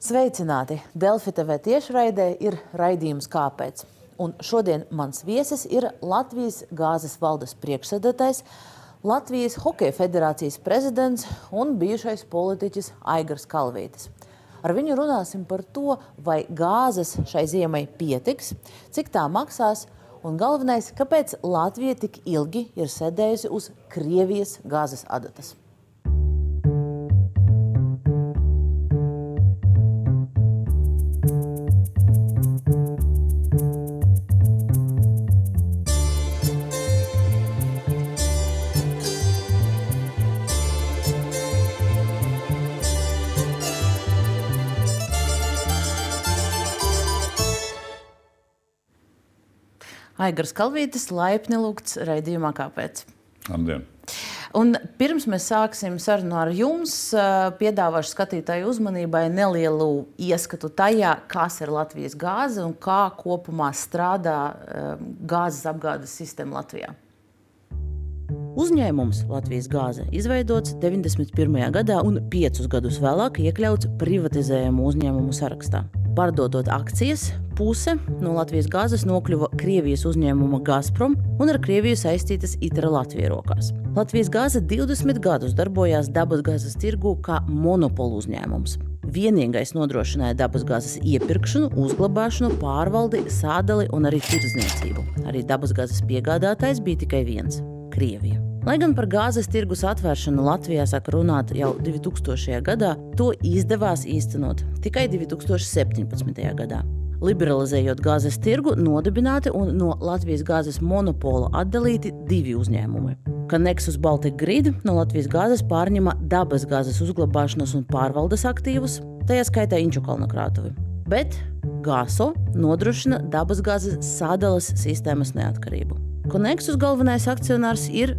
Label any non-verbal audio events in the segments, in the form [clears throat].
Sveicināti! Delfi TV tiešraidē ir raidījums Kāpēc? Un šodien mans viesis ir Latvijas gāzes valdes priekšsēdētājs, Latvijas Hokeja federācijas prezidents un bijušais politiķis Aigars Kalvītis. Ar viņu runāsim par to, vai gāzes šai ziemai pietiks, cik tā maksās, un galvenais, kāpēc Latvija tik ilgi ir sēdējusi uz Krievijas gāzes adatas. Aigars Kalvītis, laipni lūgts raidījumā Kāpēc? Labdien! Un pirms mēs sāksim sarunu ar jums, piedāvāšu skatītāju uzmanībai nelielu ieskatu tajā, kas ir Latvijas gāze un kā kopumā strādā gāzes apgādes sistēma Latvijā. Uzņēmums Latvijas gāze izveidots 91. gadā un piecus gadus vēlāk iekļauts privatizējumu uzņēmumu sarakstā. Pārdodot akcijas, puse no Latvijas gāzes nokļuva Krievijas uzņēmuma Gazprom un ar Krieviju saistītas ITRA Latvijas rokās. Latvijas gāze 20 gadus darbojās dabasgāzes tirgū kā monopolu uzņēmums. Vienīgais nodrošināja dabasgāzes iepirkšanu, uzglabāšanu, pārvaldi, sādali un arī tirdzniecību. Arī dabasgāzes piegādātājs bija tikai viens - Krievija. Lai gan par gāzes tirgus atvēršanu Latvijā saka runāt jau 2000. gadā, to izdevās īstenot tikai 2017. gadā. Liberalizējot gāzes tirgu, nodibināti un no Latvijas gāzes monopola atdalīti divi uzņēmumi. Kaneksus Baltic Grid no Latvijas gāzes pārņema dabas gāzes uzglabāšanas un pārvaldes aktīvus, tajā skaitā Inču kalnu krātuvi. Bet GASO nodrošina dabasgāzes sadales sistēmas neatkarību. Koneksus galvenais akcionārs ir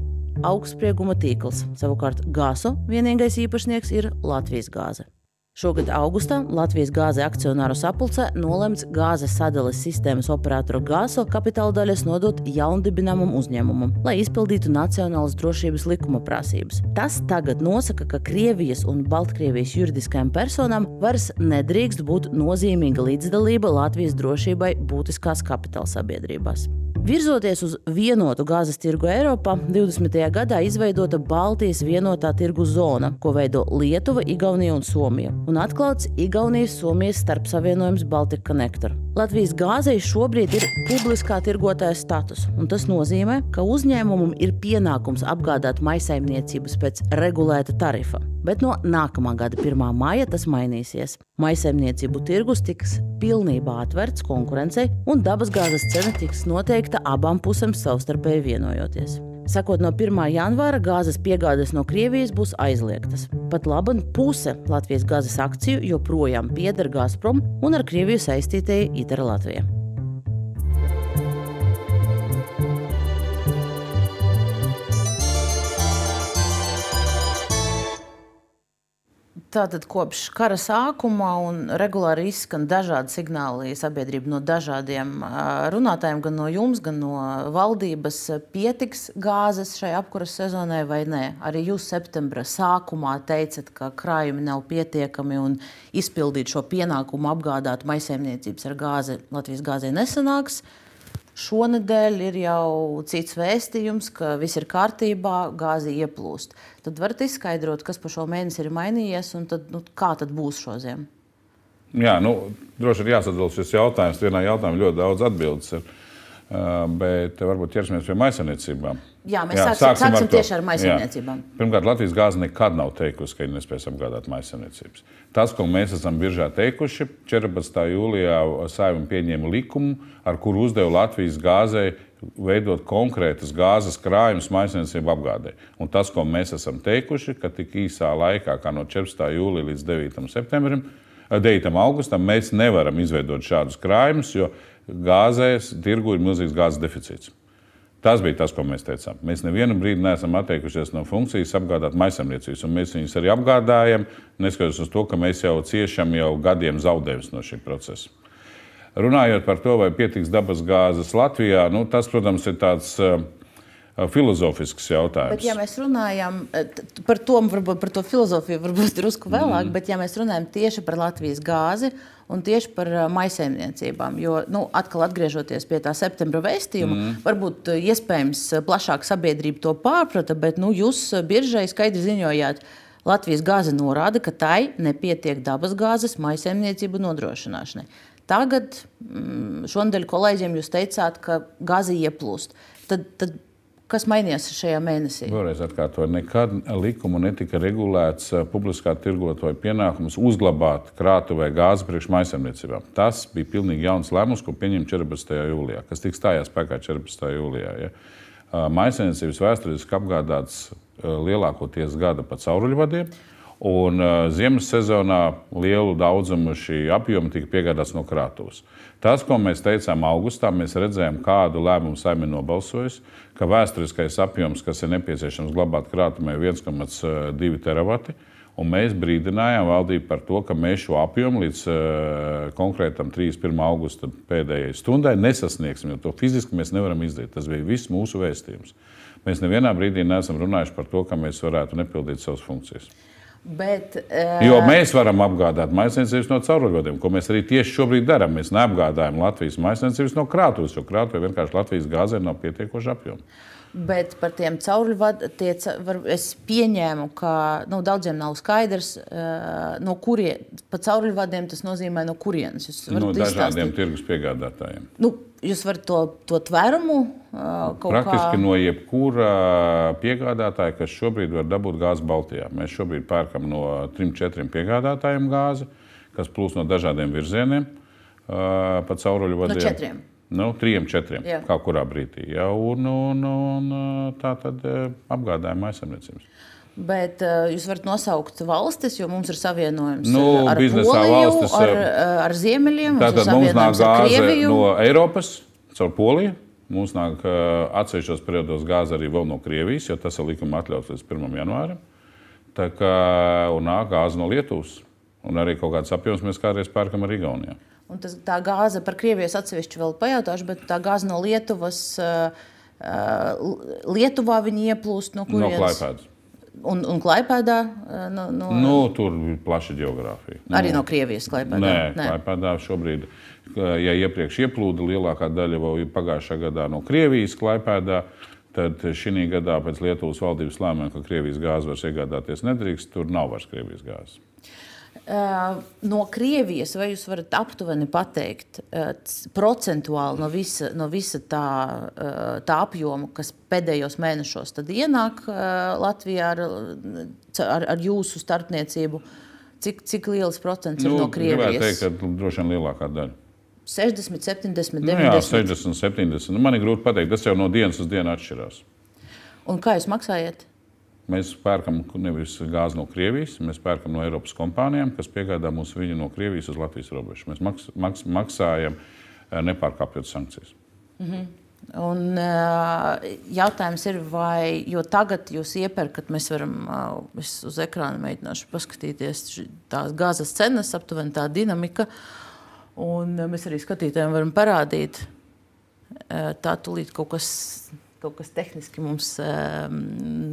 augstsprieguma tīkls. Savukārt GASO vienīgais īpašnieks ir Latvijas gāze. Šogad augustā Latvijas gāze akcionāru sapulcē nolemts gāzes sadales sistēmas operatoru GASO kapitāla daļas nodot jaundibināmam uzņēmumam, lai izpildītu nacionālas drošības likuma prasības. Tas tagad nosaka, ka Krievijas un Baltkrievijas juridiskajām personām vairs nedrīkst būt nozīmīga līdzdalība Latvijas drošībai būtiskās kapitāla sabiedrībās. Virzoties uz vienotu gāzes tirgu Eiropā, 20. gadā izveidota Baltijas vienotā tirgu zona, ko veido Lietuva, Igaunija un Somija, un atklāts Igaunijas-Somijas starpsavienojums Baltic Connector. Latvijas gāzei šobrīd ir publiskā tirgotāja status, un tas nozīmē, ka uzņēmumam ir pienākums apgādāt maisaimniecības pēc regulēta tarifa. Bet no nākamā gada 1. maija tas mainīsies. Maisaimniecību tirgus tiks pilnībā atvērts konkurencei, un dabasgāzes cena tiks noteikta abām pusēm savstarpēji vienojoties. Sakot, no 1. janvāra gāzes piegādes no Krievijas būs aizliegtas. Pat labi, puse Latvijas gāzes akciju joprojām pieder Gazprom un ar Krieviju saistītajai ITER Latvijai. Tātad kopš kara sākuma un regulāri izskan dažādi signāli sabiedrība no dažādiem runātājiem, gan no jums, gan no valdības. Pietiks gāzes šai apkuras sezonai vai nē? Arī jūs septembra sākumā teicat, ka krājumi nav pietiekami un izpildīt šo pienākumu apgādāt maisiņniecības ar gāzi Latvijas gāzē nesanāks. Šonadēļ ir jau cits vēstījums, ka viss ir kārtībā, gāzi ieplūst. Tad varat izskaidrot, kas pa šo mēnesi ir mainījies un tad, nu, kā tad būs šo ziemu? Jā, nu, droši vien jāsadala šis jautājums. Vienā jautājumā ļoti daudz atbildes ir. Bet varbūt ķersimies pie maisiņniecībām. Jā, mēs jā, sāksim, sāksim, ar tieši ar maisiņniecībām. Pirmkārt, Latvijas gāze nekad nav teikusi, ka ir nespējas apgādāt maisiņniecības. Tas, ko mēs esam biržā teikuši, 14. jūlijā saimnieks pieņēma likumu, ar kuru uzdeva Latvijas gāzei veidot konkrētas gāzes krājumus maisiņniecību apgādē. Un tas, ko mēs esam teikuši, ka tik īsā laikā, kā no 14. jūlija līdz 9. septembrim, 9. augustam, mēs nevaram izveidot šādus krājumus, jo gāzēs tirgu ir milzīgs gāzes deficīts. Tas bija tas, ko mēs teicām. Mēs nevienu brīdi neesam atteikušies no funkcijas apgādāt maisaimniecības, un mēs viņus arī apgādājam, neskatoties uz to, ka mēs jau ciešam jau gadiem zaudējumus no šī procesa. Runājot par to, vai pietiks dabas gāzes Latvijā, nu, tas, protams, ir tāds uh, filozofisks jautājums. Bet, ja mēs runājam par to, varbūt par to filozofiju, varbūt drusku vēlāk, mm. bet ja mēs runājam tieši par Latvijas gāzi un tieši par maisaimniecībām, jo, nu, atkal atgriežoties pie tā septembra vēstījuma, mm. varbūt iespējams plašāk sabiedrība to pārprata, bet nu, jūs biržai skaidri ziņojāt. Latvijas gāze norāda, ka tai nepietiek dabas gāzes maisaimniecību nodrošināšanai. Tagad, mm, šonadēļ kolēģiem jūs teicāt, ka gāze ieplūst. Tad, tad Kas mainījās šajā mēnesī? Vēlreiz atkārtoju, nekad likumu netika regulēts eh, publiskā tirgotāja pienākums uzglabāt krātuvē gāzi priekš maisaimniecībām. Tas bija pilnīgi jauns lēmums, ko pieņēma 14. jūlijā, kas tika stājās spēkā 14. jūlijā. Ja. Eh, maisaimniecības vēsturiski apgādāts eh, lielākoties gada pa cauruļvadiem. Un uh, ziemas sezonā lielu daudzumu šī apjoma tika piegādāts no krātuves. Tas, ko mēs teicām augustā, mēs redzējām, kādu lēmumu saimē nobalsojusi, ka vēsturiskais apjoms, kas ir nepieciešams glabāt krātumē, ir 1,2 teravati. Un mēs brīdinājām valdību par to, ka mēs šo apjomu līdz uh, konkrētam 31. augusta pēdējai stundai nesasniegsim, jo to fiziski mēs nevaram izdarīt. Tas bija viss mūsu vēstījums. Mēs nevienā brīdī neesam runājuši par to, ka mēs varētu nepildīt savas funkcijas. Bet, uh... Jo mēs varam apgādāt maisiņcības no cauruļvadiem, ko mēs arī tieši šobrīd darām. Mēs neapgādājam Latvijas maisiņcības no krātuves, jo krātuvē vienkārši Latvijas gāzē nav pietiekoši apjoma. Bet par tiem caurvadiem es pieņēmu, ka nu, daudziem nav skaidrs, no kurienes pa caurvadiem tas nozīmē, no kurienes. No dažādiem tirgus piegādātājiem. Nu, jūs varat to, to tvērumu uh, Praktiski kā... no jebkura piegādātāja, kas šobrīd var dabūt gāzi Baltijā. Mēs šobrīd pērkam no trim, četriem piegādātājiem gāzi, kas plūs no dažādiem virzieniem pa cauruļvadiem. No četriem. Nu, trim, četriem Jā. kaut kurā brīdī. Ja, un, un, un tā tad apgādājuma aizsardzības. Bet uh, jūs varat nosaukt valstis, jo mums ir savienojums nu, ar Poliju, valstis, ar, ar Ziemeļiem. Tātad mums nāk gāze no Eiropas caur Poliju. Mums nāk uh, atsevišķos periodos gāze arī no Krievijas, jo tas ir likuma atļauts līdz 1. janvārim. Tā kā nāk gāze no Lietuvas. Un arī kaut kāds apjoms mēs kādreiz pērkam arī Igaunijā. Un tas, tā gāze par Krievijas atsevišķi vēl pajautāšu, bet tā gāze no Lietuvas, Lietuvā viņi ieplūst no kurienes? No Klaipēdas. Un, un Klaipēdā? No, no... Nu, tur ir plaša geogrāfija. Arī no, no Krievijas Klaipēdā? Nē, Nē. Klaipēdā šobrīd, ja iepriekš ieplūda lielākā daļa vēl pagājušā gadā no Krievijas Klaipēdā, tad šī gadā pēc Lietuvas valdības lēmuma, ka Krievijas gāzi vairs iegādāties nedrīkst, tur nav vairs Krievijas gāzes. No Krievijas, vai jūs varat aptuveni pateikt, procentuāli no visa, no visa tā, tā apjoma, kas pēdējos mēnešos ienāk Latvijā ar, ar, ar jūsu starpniecību, cik, cik liels procents nu, ir no Krievijas? Gribētu teikt, ka droši vien lielākā daļa. 60, 70, 90. Nu, jā, 60, 70. Nu, man ir grūti pateikt, tas jau no dienas uz dienu atšķirās. Un kā jūs maksājat? Mēs pērkam nevis gāzi no Krievijas, mēs pērkam no Eiropas kompānijām, kas piegādā mums viņu no Krievijas uz Latvijas robežu. Mēs maks, maks, maksājam eh, nepārkāpjot sankcijas. Mm -hmm. Un, uh, jautājums ir, vai tagad jūs iepērkat, mēs varam uh, uz ekrāna mēģināšu paskatīties tās gāzes cenas, aptuveni tā dinamika. Un mēs arī skatītājiem varam parādīt, tā tūlīt kaut kas kaut kas tehniski mums um,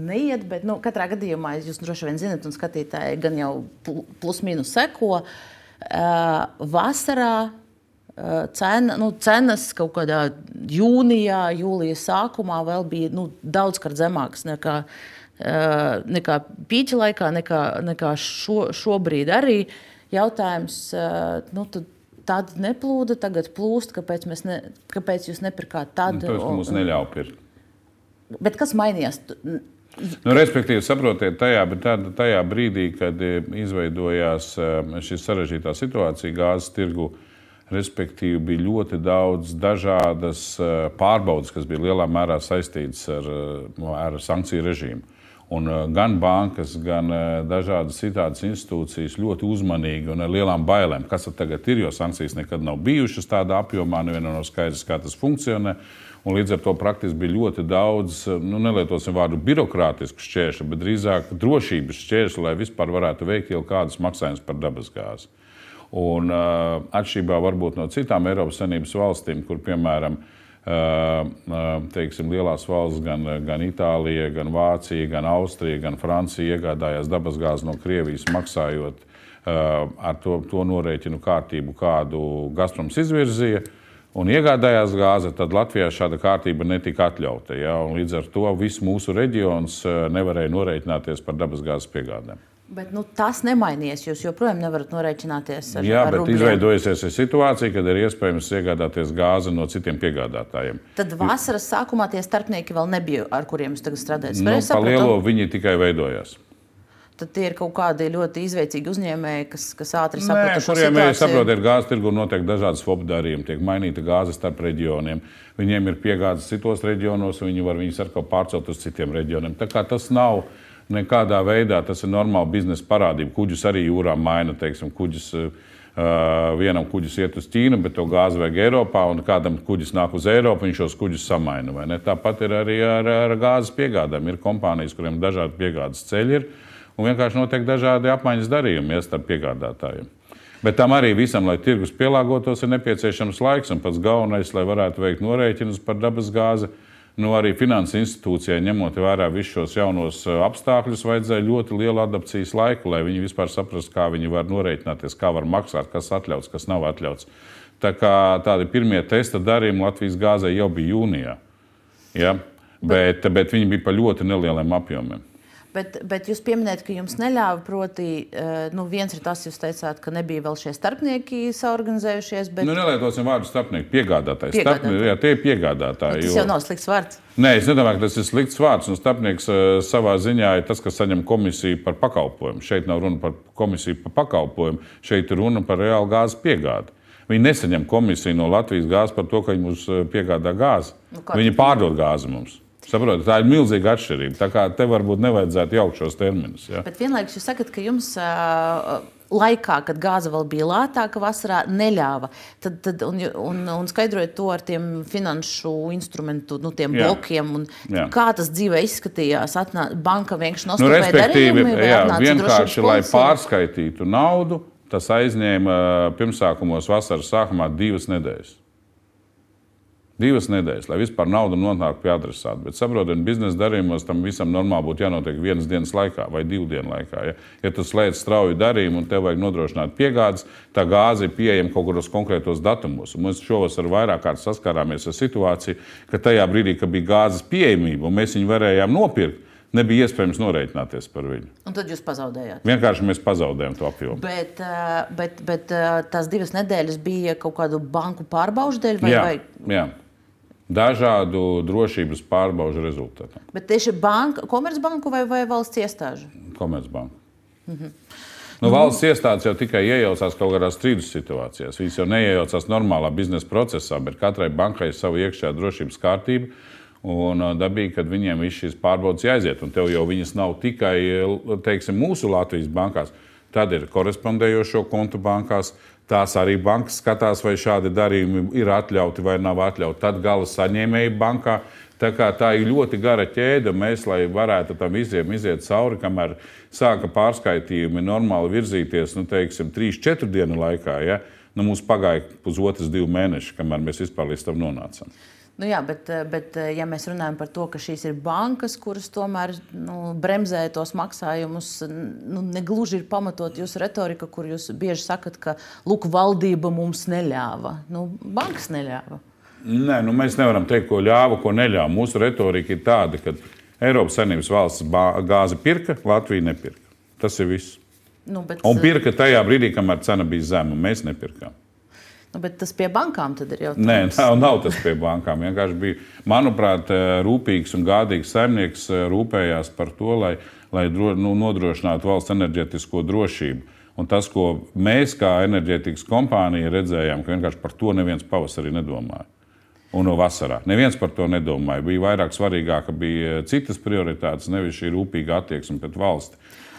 neiet, bet nu, katrā gadījumā jūs droši vien zinat, un skatītāji gan jau plus-minus seko. Uh, vasarā uh, cena, nu, cenas kaut kādā jūnijā, jūlijas sākumā vēl bija nu, daudzkārt zemākas nekā, uh, nekā pīķa laikā, nekā, nekā šo, šobrīd arī. Jautājums, nu, tad, tad neplūda, tagad plūst. Kāpēc, ne, kāpēc jūs nepirkāt tādu? Nu, tas mums neļauj pirkt. Bet kas mainījās? Nu, respektīvi, saprotiet, tajā, tādā, tajā brīdī, kad e, izveidojās e, šī sarežģītā situācija gāzes tirgu, respektīvi, bija ļoti daudz dažādas e, pārbaudas, kas bija lielā mērā saistītas ar, ar sankciju režīmu. Un gan bankas, gan dažādas citādas institūcijas ļoti uzmanīgi un ar lielām bailēm, kas tagad ir, jo sankcijas nekad nav bijušas tādā apjomā, nevienam nav skaidrs, kā tas funkcionē. Un līdz ar to praktiski bija ļoti daudz, nu, nelietosim vārdu birokrātisku šķēršļu, bet drīzāk drošības šķēršļu, lai vispār varētu veikt jau kādus maksājumus par dabasgāzi. Un uh, atšķirībā varbūt no citām Eiropas Savienības valstīm, kur piemēram teiksim, lielās valsts, gan, gan Itālija, gan Vācija, gan Austrija, gan Francija iegādājās dabasgāzi no Krievijas, maksājot ar to, to norēķinu kārtību, kādu Gazproms izvirzīja. Un iegādājās gāzi, tad Latvijā šāda kārtība netika atļauta. Ja? Līdz ar to viss mūsu reģions nevarēja norēķināties par dabasgāzes piegādēm. Bet nu, tas nemainīs. Jūs joprojām nevarat norēķināties ar Jā, ar bet rubļiem. izveidojusies situācija, kad ir iespējams iegādāties gāzi no citiem piegādātājiem. Tad vasaras sākumā tie starpnieki vēl nebija, ar kuriem jūs tagad strādājat. Nu, pareizi pa sapratu? lielo viņi tikai veidojās. Tad tie ir kaut kādi ļoti izveicīgi uzņēmēji, kas, kas ātri saprot kuriem ir situāciju. saprotiet, gāzes tirgu notiek dažādas fobu darījumi, tiek mainīta gāze starp reģioniem. Viņiem ir piegādes citos reģionos, un viņi var viņus atkal pārcelt uz citiem reģioniem. Tā kā tas nav nekādā veidā, tas ir normāli biznesa parādība. Kuģus arī jūrā maina, teiksim, kuģus. Uh, vienam kuģis iet uz Ķīnu, bet to gāzi vajag Eiropā, un kādam kuģis nāk uz Eiropu, viņš šos kuģus samaina. Tāpat ir arī ar, ar gāzes piegādēm. Ir kompānijas, kuriem dažādi piegādes ceļi, ir, un vienkārši notiek dažādi apmaiņas darījumi starp piegādātājiem. Bet tam arī visam, lai tirgus pielāgotos, ir nepieciešams laiks. Un pats galvenais, lai varētu veikt norēķinus par dabas gāzi, nu, arī finanses institūcijai, ņemot vērā visus šos jaunos eh, apstākļus, vajadzēja ļoti lielu adaptācijas laiku, lai viņi vispār saprastu, kā viņi var norēķināties, kā var maksāt, kas atļauts, kas nav atļauts. Tā kā tādi pirmie testa darījumi Latvijas gāzē jau bija jūnijā. Ja? Bet, bet viņi bija par ļoti nelieliem apjomiem. Bet, bet jūs pieminējat, ka jums neļāva, proti, eh, nu, viens ir tas, jūs teicāt, ka nebija vēl šie starpnieki saorganizējušies. Bet, Nu, nelietosim vārdu starpnieku, piegādātājs. Piegādātāji. Starpnie- Jā, tie ir piegādātāji. tas jo- jau nav slikts vārds. Nē, es nedomāju, ka tas ir slikts vārds. Un starpnieks eh, savā ziņā ir tas, kas saņem komisiju par pakalpojumu. Šeit nav runa par komisiju par pakalpojumu, šeit ir runa par reālu gāzes piegādi. Viņi nesaņem komisiju no Latvijas gāzes par to, ka viņi mums eh, piegādā gāzi. Nu, kā viņi pārdod gāzi mums. Saprotat, tā ir milzīga atšķirība. Tā kā te varbūt nevajadzētu jaukt šos terminus. Ja? Bet vienlaikus jūs sakat, ka jums uh, laikā, kad gāze vēl bija lētāka, vasarā neļāva. Tad, tad, un, un, un skaidrojot to ar tiem finanšu instrumentu, nu, tiem Jā. blokiem. Un, Jā. kā tas dzīvē izskatījās? Atnā, banka vienkārši Nu, nostāvēja respektīvi, darījumi, jā, vienkārši, lai pārskaitītu naudu, tas aizņēma pirmsākumos vasaras sākumā divas nedēļas. Divas nedēļas, lai vispār nauda nonāktu pie adresāta. Bet, saprotiet, biznesa darījumos tam visam normāli būtu jānotiek vienas dienas laikā vai divu dienu laikā. Ja, ja tu slēdz strauju darījumu un tev vajag nodrošināt piegādes, tā gāze ir pieejama kaut kādos konkrētos datumos. Un mēs šovasar vairāk kārt saskārāmies ar situāciju, ka tajā brīdī, kad bija gāzes pieejamība un mēs viņu varējām nopirkt, nebija iespējams norēķināties par viņu. Un tad jūs pazaudējāt. Vienkārši mēs pazaudējām to apjomu. Bet, uh, bet, bet uh, tās divas nedēļas bija kaut kādu banku pārbaudu dēļ, vai, Jā, vai jā. Dažādu drošības pārbaužu rezultātā. Bet tieši banka, komercbanku vai, vai valsts iestāžu? Komercbanka. Mhm. Nu, valsts iestādes jau tikai iejaucās kaut kādās strīdus situācijās. Viņas jau neiejaucās normālā biznesa procesā, bet katrai bankai ir sava iekšējā drošības kārtība. Un ā, dabīgi, kad viņiem viss šīs pārbaudas jāiziet, un tev jau viņas nav tikai teiksim, mūsu Latvijas bankās, tad ir korespondējošo kontu bankās. Tās arī bankas skatās, vai šādi darījumi ir atļauti vai nav atļauti. Tad gala saņēmēji bankā. Tā, tā ir ļoti gara ķēde. Mēs, lai varētu tam visiem iziet cauri, kamēr sāka pārskaitījumi normāli virzīties, nu, teiksim, 3-4 dienu laikā, ja, nu, mums pagāja pusotras, divi mēneši, kamēr mēs vispār līdz tam nonācām. Nu jā, bet, bet, ja mēs runājam par to, ka šīs ir bankas, kuras tomēr nu, bremzē tos maksājumus, nu, negluži ir pamatot jūsu retorika, kur jūs bieži sakat, ka lūk, valdība mums neļāva. Nu, bankas neļāva. Nē, nu, mēs nevaram teikt, ko ļāva, ko neļāva. Mūsu retorika ir tāda, ka Eiropas Savienības valsts gāzi pirka, Latvija nepirka. Tas ir viss. Nu, bet, Un pirka tajā brīdī, kamēr cena bija zema. Mēs nepirkām. Nu, bet tas pie bankām ir jau Nē, nav, nav tas pie bankām. Vienkārši bija, manuprāt, eh, rūpīgs un gādīgs saimnieks eh, rūpējās par to, lai, lai dro, nu, nodrošinātu valsts enerģētisko drošību. Un tas, ko mēs kā enerģētikas kompānija redzējām, ka vienkārši par to neviens pavasarī nedomāja. Un no vasarā. Neviens par to nedomāja. Bija vairāk svarīgāka bija citas prioritātes, nevis šī rūpīga attieksme pret valsti.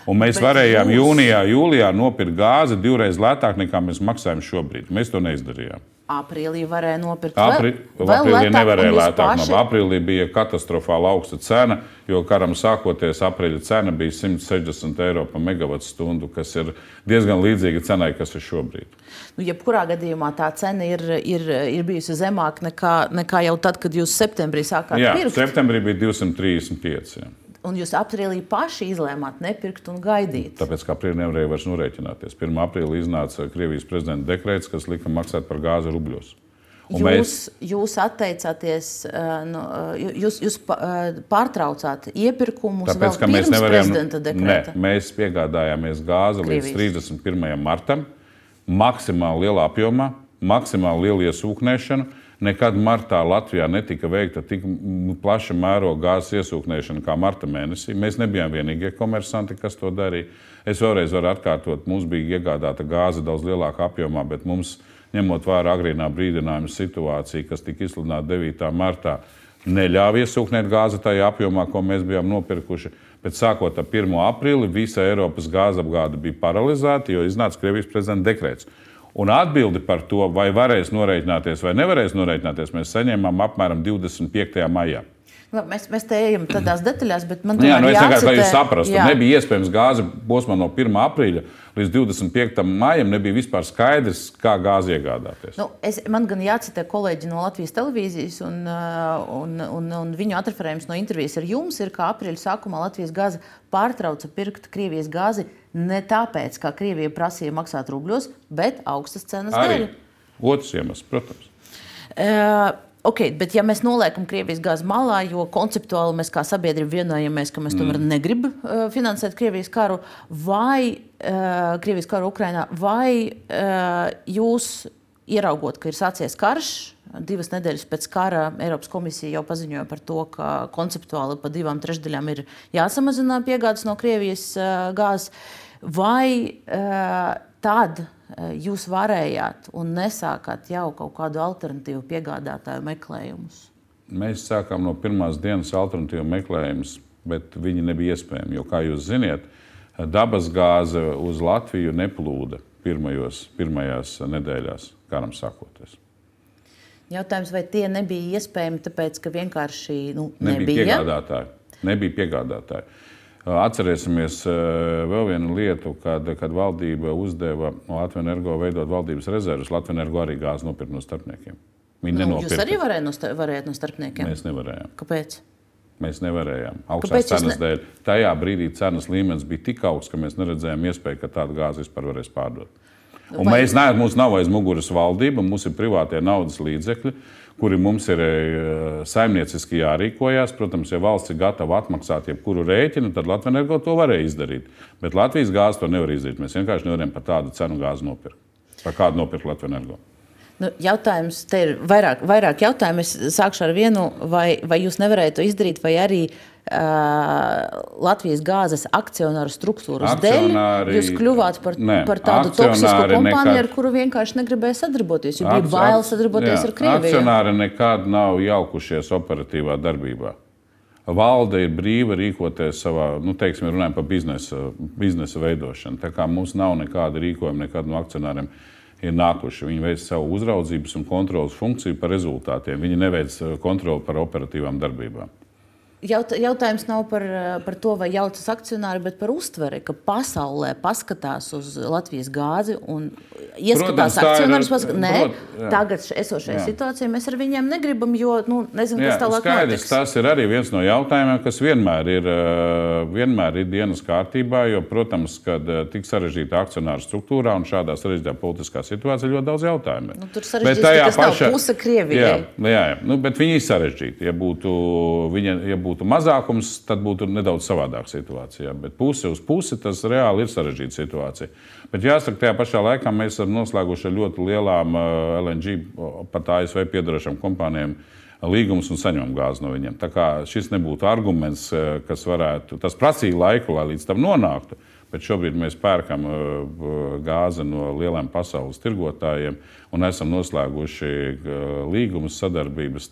Un mēs Bet varējām jūs- jūnijā, jūlijā nopirkt gāzi divreiz lētāk nekā mēs maksājam šobrīd. Mēs to neizdarījām. Aprīlī varēja nopirkt Apri, vēl, vēl aprīlī lētāk, nevarēja lētāk. paši- No aprīlī bija katastrofāli augsta cena, jo karam sākoties aprīļa cena bija 160 eiro par megawatu stundu, kas ir diezgan līdzīga cenai, kas ir šobrīd. Nu, jebkurā gadījumā tā cena ir, ir, ir bijusi zemāka nekā, nekā jau tad, kad jūs septembrī sākāt Jā, pirkt. septembrī bija 235. Jā. Un jūs aprīlī paši izlēmāt nepirkt un gaidīt. Tāpēc kā aprīlī nevarēja vairs norēķināties. 1. aprīlī iznāca Krievijas prezidenta dekrets, kas lika maksāt par gāzi rubļos. Un Jūs, jūs atteicāties, uh, no, uh, jūs, jūs uh, pārtraucāt iepirkumus Tāpēc, vēl mēs pirms nevarējām, prezidenta ne, dekreta. mēs piegādājāmies gāzi līdz Krievijas. 31. martam, maksimāli lielā apjomā, maksimāli liela iesūknēšana. Nekad martā Latvijā netika veikta tik plaša mēroga gāzes iesūknēšana kā marta mēnesī. Mēs nebijām vienīgie komersanti, kas to darīja. Es vēlreiz varu atkārtot, mums bija iegādāta gāze daudz lielākā apjomā, bet mums, ņemot vērā agrīnā brīdinājuma situāciju, kas tika izsludināta 9. martā, neļāva iesūknēt gāzi tajā apjomā, ko mēs bijām nopirkuši. Bet sākot ar 1. aprīli visa Eiropas gāzapgāde bija paralizēta, jo iznāca Krievijas prezidenta dekrets. Un atbildi par to, vai varēs norēķināties vai nevarēs norēķināties, mēs saņēmām apmēram 25. maijā. Labi, mēs, mēs te ejam tādās detaļās, bet man Jā, nu es vienkārši lai jūs jācitē- saprastu, jā. nebija iespējams gāzi posmā no 1. aprīļa līdz 25. maijam. Nebija vispār skaidrs, kā gāzi iegādāties. Nu, es, man gan jācitē kolēģi no Latvijas televīzijas, un, uh, un, un, un viņu atreferējums no intervijas ar jums ir, ka aprīļa sākumā Latvijas gāze pārtrauca pirkt Krievijas gāzi ne tāpēc, ka Krievija prasīja maksāt rubļos, bet augstas cenas Arī dēļ. otrs iemesls, protams. Uh, Okay, bet, ja mēs noliekam Krievijas gāzi malā, jo konceptuāli mēs kā sabiedrība vienojamies, ka mēs tomēr mm. negribam uh, finansēt Krievijas karu vai uh, Krievijas karu Ukrajinā, vai uh, jūs ieraugot, ka ir sācies karš, divas nedēļas pēc kara Eiropas komisija jau paziņoja par to, ka konceptuāli pa divām trešdaļām ir jāsamazina piegādes no Krievijas uh, gāzes, vai uh, tad jūs varējāt un nesākāt jau kaut kādu alternatīvu piegādātāju meklējumus? Mēs sākām no pirmās dienas alternatīvu meklējumus, bet viņi nebija iespējami. Jo, kā jūs zināt, dabas gāze uz Latviju neplūda pirmajos, pirmajās nedēļās, karam sākoties. Jautājums, vai tie nebija iespējami, tāpēc, ka vienkārši nu, Nebija nebija? piegādātāji. Nebija piegādātāji. Atcerēsimies eh, vēl vienu lietu, kad, kad valdība uzdeva Latvijas energo veidot valdības rezerves. Latvijas energo arī gāzi nopirkt no starpniekiem. Viņi Nu, jūs nenopirka. arī varējāt no, sta- no starpniekiem. Mēs nevarējām. Kāpēc? Mēs nevarējām. Augstās jūs cenas ne- dēļ. Tajā brīdī cenas līmenis bija tik augsts, ka mēs neredzējām iespēju, ka tādu gāzi vispār varēs pārdot. Un Vai- mēs neesam, mums nav aiz muguras valdība, mums ir privātie naudas līdzekļi, kuri mums ir eh, saimnieciski jārīkojas. Protams, ja valsts ir gatava atmaksāt jebkuru rēķinu, tad Latvijas energo to varēja izdarīt. Bet Latvijas gāzi to nevar izdarīt. Mēs vienkārši nevaram par tādu cenu gāzi nopirkt. Par kādu nopirkt Latvijas energo? Nu, jautājums, te ir vairāk, vairāk jautājumu. Es sākšu ar vienu, vai, vai jūs nevarējāt to izdarīt, vai arī uh, Latvijas gāzes akcionāru struktūras Akcionāri- dēļ jūs kļuvāt par, Nē, par tādu toksisku kompāniju, nekad- ar kuru vienkārši negribēja sadarboties. Jo bija Akci- bail sadarboties jā, ar Krieviju. Akcionāri nekad nav jaukušies operatīvā darbībā. Valde ir brīva rīkoties savā, nu, teiksim, runājot par biznesa, biznesa veidošanu. Tā kā mums nav nekāda rīkojuma nekad no akcionāriem ir nākuši. Viņi veic savu uzraudzības un kontrolas funkciju par rezultātiem. Viņi neveic eh, kontroli par operatīvām darbībām. Jaut, jautājums nav par, par to, vai jaucas akcionāri, bet par uztveri, ka pasaulē paskatās uz Latvijas gāzi un ieskatās Protams, akcionārus. Paskat... Nē, prot- tagad esošajā Jā. situācijā mēs ar viņiem negribam, jo nu, nezinām, Jā, kas tālāk skaidrs, notiks. tas ir arī viens no jautājumiem, kas vienmēr ir, eh, vienmēr ir dienas kārtībā. Jo, protams, kad eh, tik sarežģīta akcionāra struktūrā un šādā sarežģītā politiskā situācijā ir ļoti daudz jautājumu. Nu, tur tas nav puse Krievijai. Jā, jā, jā. Nu, bet viņi ir sarežģīti. Ja būtu, viņa, ja būtu mazākums, tad būtu nedaudz savādāka situācija. Bet puse uz pusi tas reāli ir sarežģīta situācija. Bet jāsaka, tajā pašā laikā mēs esam noslēguši ar ļoti lielām eh, LNG, pat ASV piedarošām kompānijām līgumus un saņemam gāzi no viņiem. Tā kā šis nebūtu arguments, eh, kas varētu, tas prasīja laiku, lai līdz tam nonāktu. Bet šobrīd mēs pērkam uh, gāzi no lieliem pasaules tirgotājiem un esam noslēguši līgumus, sadarbības.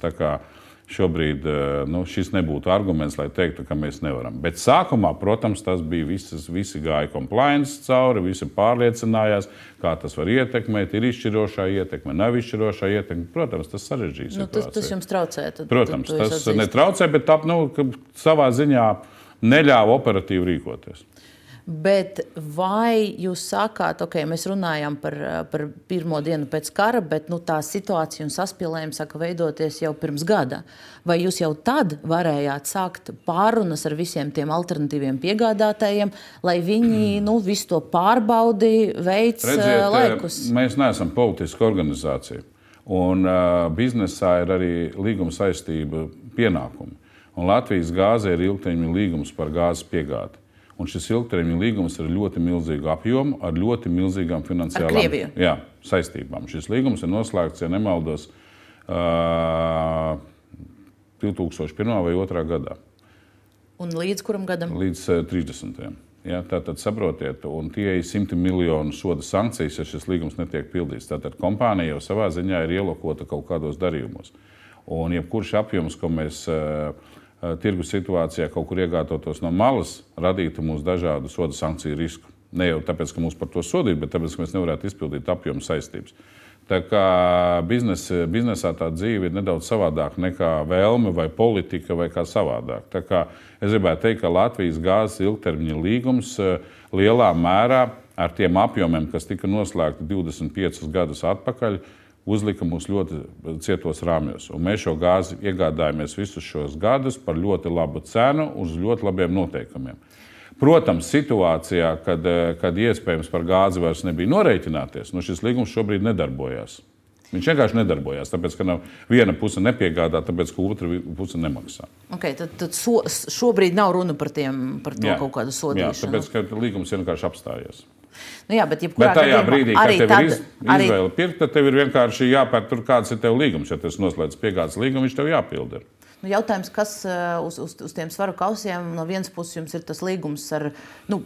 Šobrīd eh, nu, šis nebūtu arguments, lai teiktu, ka mēs nevaram. Bet sākumā, protams, tas bija visas, visi gāja compliance cauri, visi pārliecinājās, kā tas var ietekmēt, ir izšķirošā ietekme, nav izšķirošā ietekme. Protams, tas sarežģīs. Nu, tas, tas jums traucē. Tad, protams, tad, tas netraucē, bet tā, nu, savā ziņā neļāva operatīvi rīkoties. Bet vai jūs sākāt, ok, mēs runājam par, par pirmo dienu pēc kara, bet nu, tā situācija un saspīlējumi sāka veidoties jau pirms gada. Vai jūs jau tad varējāt sākt pārunas ar visiem tiem alternatīviem piegādātājiem, lai viņi [clears throat] nu, visu to pārbaudi, veids Redziet, laikus? Mēs neesam politiska organizācija. Un uh, biznesā ir arī līguma saistība pienākumi. Un Latvijas gāze ir ilgtermiņa līgums par gāzes piegādi. Un šis ilgtermiņa līgums ir ļoti milzīgu apjomu, ar ļoti milzīgām finansiālām jā, saistībām. Šis līgums ir noslēgts, ja nemaldos, uh, 2001. vai 2002. gadā. Un līdz kuram gadam? Līdz uh, 30. Ja, tātad saprotiet, un tie ir simti miljonu soda sankcijas, ja šis līgums netiek pildīts. Tātad kompānija jau savā ziņā ir ielokota kaut kādos darījumos. Un jebkurš apjoms, ko mēs uh, tirgus situācijā kaut kur iegādātos no malas, radītu mums dažādu soda sankciju risku. Ne jau tāpēc, ka mūs par to sodītu, bet tāpēc, ka mēs nevarētu izpildīt apjomu saistības. Tā kā biznes, biznesā tā dzīve ir nedaudz savādāka nekā vēlme vai politika vai kā savādāk. Tā kā es gribētu teikt, ka Latvijas gāzes ilgtermiņa līgums eh, lielā mērā ar tiem apjomiem, kas tika noslēgti 25 gadus atpakaļ, uzlika mūs ļoti cietos rāmjos. Un mēs šo gāzi iegādājāmies visus šos gadus par ļoti labu cenu, uz ļoti labiem noteikumiem. Protams, situācijā, kad, kad iespējams par gāzi vairs nebija norēķināties, nu šis līgums šobrīd nedarbojas. Viņš vienkārši nedarbojās, tāpēc ka nav viena puse nepiegādā, tāpēc ka otra puse nemaksā. Okay, tad tad so, šobrīd nav runa par, tiem, par to jā, kaut kādu sodīšanu. Jā, tāpēc ka līgums vienkārši apstājies. Nu, jā, bet, bet tajā brīdī, kad tev tad, ir iz, izvēle arī... pirkt, tad tev ir vienkārši jāpēr, tur, kāds ir tev līgums. Ja tas noslēdz piegādes līgumu, viņš tev jāpilda. Nu, jautājums, kas uh, uz, uz, uz tiem svaru kausiem no vienas puses jums ir tas līgums ar nu,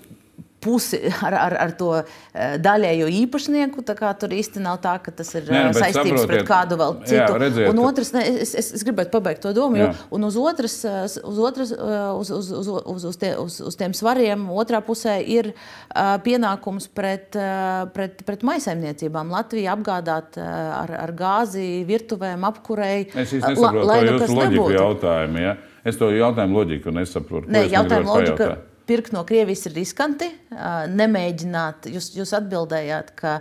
pusi ar, ar, ar to eh, daļējo īpašnieku. Tur īsti nav tā, ka tas ir Nē, nu, saistīts pret kādu vēl citu. Jā, redziet, un otrs, ne, es, es, es gribētu pabeigt to domu, jo uz otras, eh, uz, otras, eh, uz, uz, uz, uz, uz, tie, uz, uz tiem svariem otrā pusē ir uh, pienākums pret, uh, pret, pret maisaimniecībām. Latvija apgādāt uh, ar, ar gāzi, virtuvēm, apkurei. Es īsti nesaprotu, lai nu kas nebūtu. Jautājumu, ja? Es to jautājumu loģiku nesaprotu. Nē, jautājumu loģika. Pajautāt? Pirkt no Krievijas ir riskanti. Nemēģināt, jūs, jūs atbildējāt, ka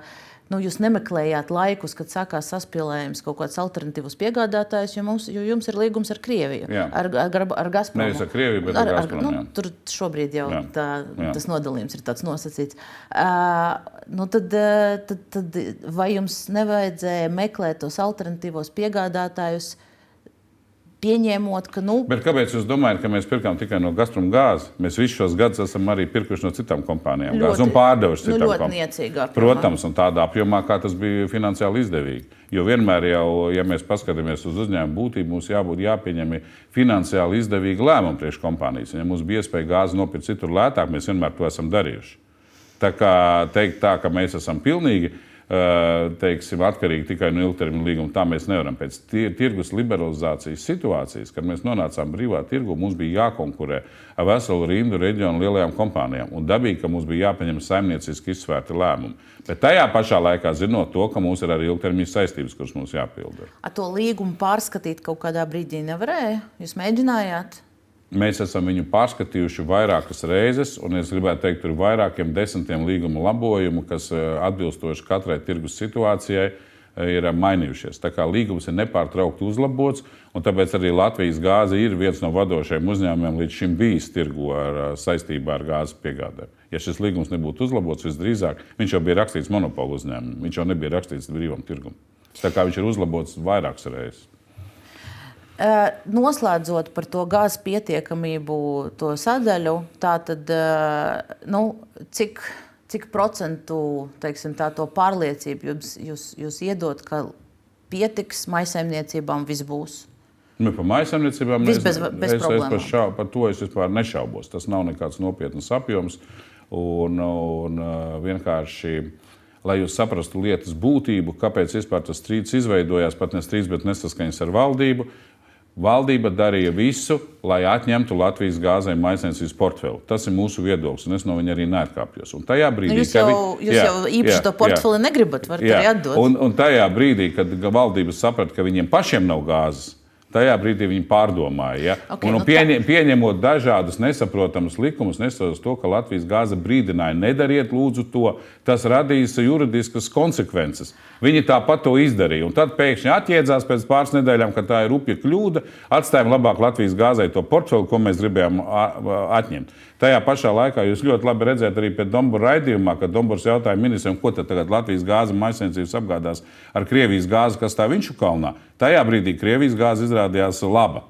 nu, jūs nemeklējāt laikus, kad sākās saspīlējums kaut kāds alternatīvs piegādātājs, jo, mums, jo jums ir līgums ar Krieviju, jā. ar, ar, ar Gazpromu. Nevis ar Krieviju, bet ar, ar, Gazpromu, nu, tur šobrīd jau jā. Tā, jā. tas nodalījums ir tāds nosacīts. Uh, nu tad, tad, tad vai jums nevajadzēja meklēt tos alternatīvos piegādātājus? Uh, pieņēmot, ka. Nu, Bet kāpēc jūs domājat, ka mēs pirkām tikai no Gazprom gāzi? Mēs visus šos gadus esam arī pirkuši no citām kompānijām ļoti, gāzi un pārdevuši nu, citām kompānijām. Protams, un tādā apjomā, kā tas bija finansiāli izdevīgi. Jo vienmēr, jau, ja mēs paskatāmies uz uzņēmumu būtību, mums jābūt jāpieņem finansiāli izdevīgi lēmumi priekš kompānijas. Ja mums bija iespēja gāzi nopirkt citur lētāk, mēs vienmēr to esam darījuši. Tā kā teikt, tā, ka mēs esam pilnīgi teiksim, atkarīgi tikai no ilgtermiņa līguma. Tā mēs nevaram. Pēc tirgus liberalizācijas situācijas, kad mēs nonācām brīvā tirgu, mums bija jākonkurē ar veselu rindu reģionu lielajām kompānijām. Un dabīgi, ka mums bija jāpieņem saimnieciski izsvērti lēmumi. Bet tajā pašā laikā zinot to, ka mums ir arī ilgtermiņa saistības, kuras mums jāpilda. Ar to līgumu pārskatīt kaut kādā brīdī nevarēja? Jūs mēģinājāt? Mēs esam viņu pārskatījuši vairākas reizes, un es gribētu teikt, tur ir vairākiem desmitiem līguma labojumu, kas eh, atbilstoši katrai tirgus situācijai eh, ir mainījušies. Tā kā līgums ir nepārtraukti uzlabots, un tāpēc arī Latvijas gāze ir viens no vadošajiem uzņēmumiem līdz šim bijis tirgu ar, eh, saistībā ar gāzes piegādēm. Ja šis līgums nebūtu uzlabots, visdrīzāk viņš jau bija rakstīts monopolu uzņēmumam, viņš jau nebija rakstīts brīvam tirgumam. Tā kā viņš ir uzlabots vairākas reizes. Eh, noslēdzot par to gāzes pietiekamību, to sadaļu, tātad, eh, nu, cik, cik procentu teiksim, tā, pārliecību jums, jūs, jūs iedot, ka pietiks maisaimniecībām viss būs? Nu, par maisaimniecībām es, bez, bez es, es par, šā, par to es vispār nešaubos. Tas nav nekāds nopietns apjoms. Un, un eh, vienkārši, lai jūs saprastu lietas būtību, kāpēc vispār tas strīds izveidojās, pat ne strīds, bet nesaskaņas ar valdību, Valdība darīja visu, lai atņemtu Latvijas gāzē maisiņas portfeli. Tas ir mūsu viedoklis, un es no viņa arī neatkāpjos. Un tajā brīdī, nu, jūs jau, vi... jūs jā, jau īpaši jā, to portfeli jā, negribat, varat jā. arī atdot. Un, un tajā brīdī, kad valdība saprata, ka viņiem pašiem nav gāzes, Tajā brīdī viņi pārdomāja. Ja? Okay, un, nu pieņem, pieņemot dažādus nesaprotamus likumus, nesaprotot to, ka Latvijas gāze brīdināja, nedariet lūdzu to, tas radīs juridiskas konsekvences. Viņi tāpat to izdarīja. Un tad pēkšņi atjēdzās pēc pāris nedēļām, ka tā ir rupja kļūda. Atstājām labāk Latvijas gāzei to portfeli, ko mēs gribējām atņemt. Tajā pašā laikā jūs ļoti labi redzējāt arī pēc Dombora raidījumā, kad Dombors jautāja ministram, ko tad tagad Latvijas gāze maisiņcības apgādās ar Krievijas gāzi, kas tā viņš kalnā. Tajā brīdī Krievijas gāze izrādījās laba.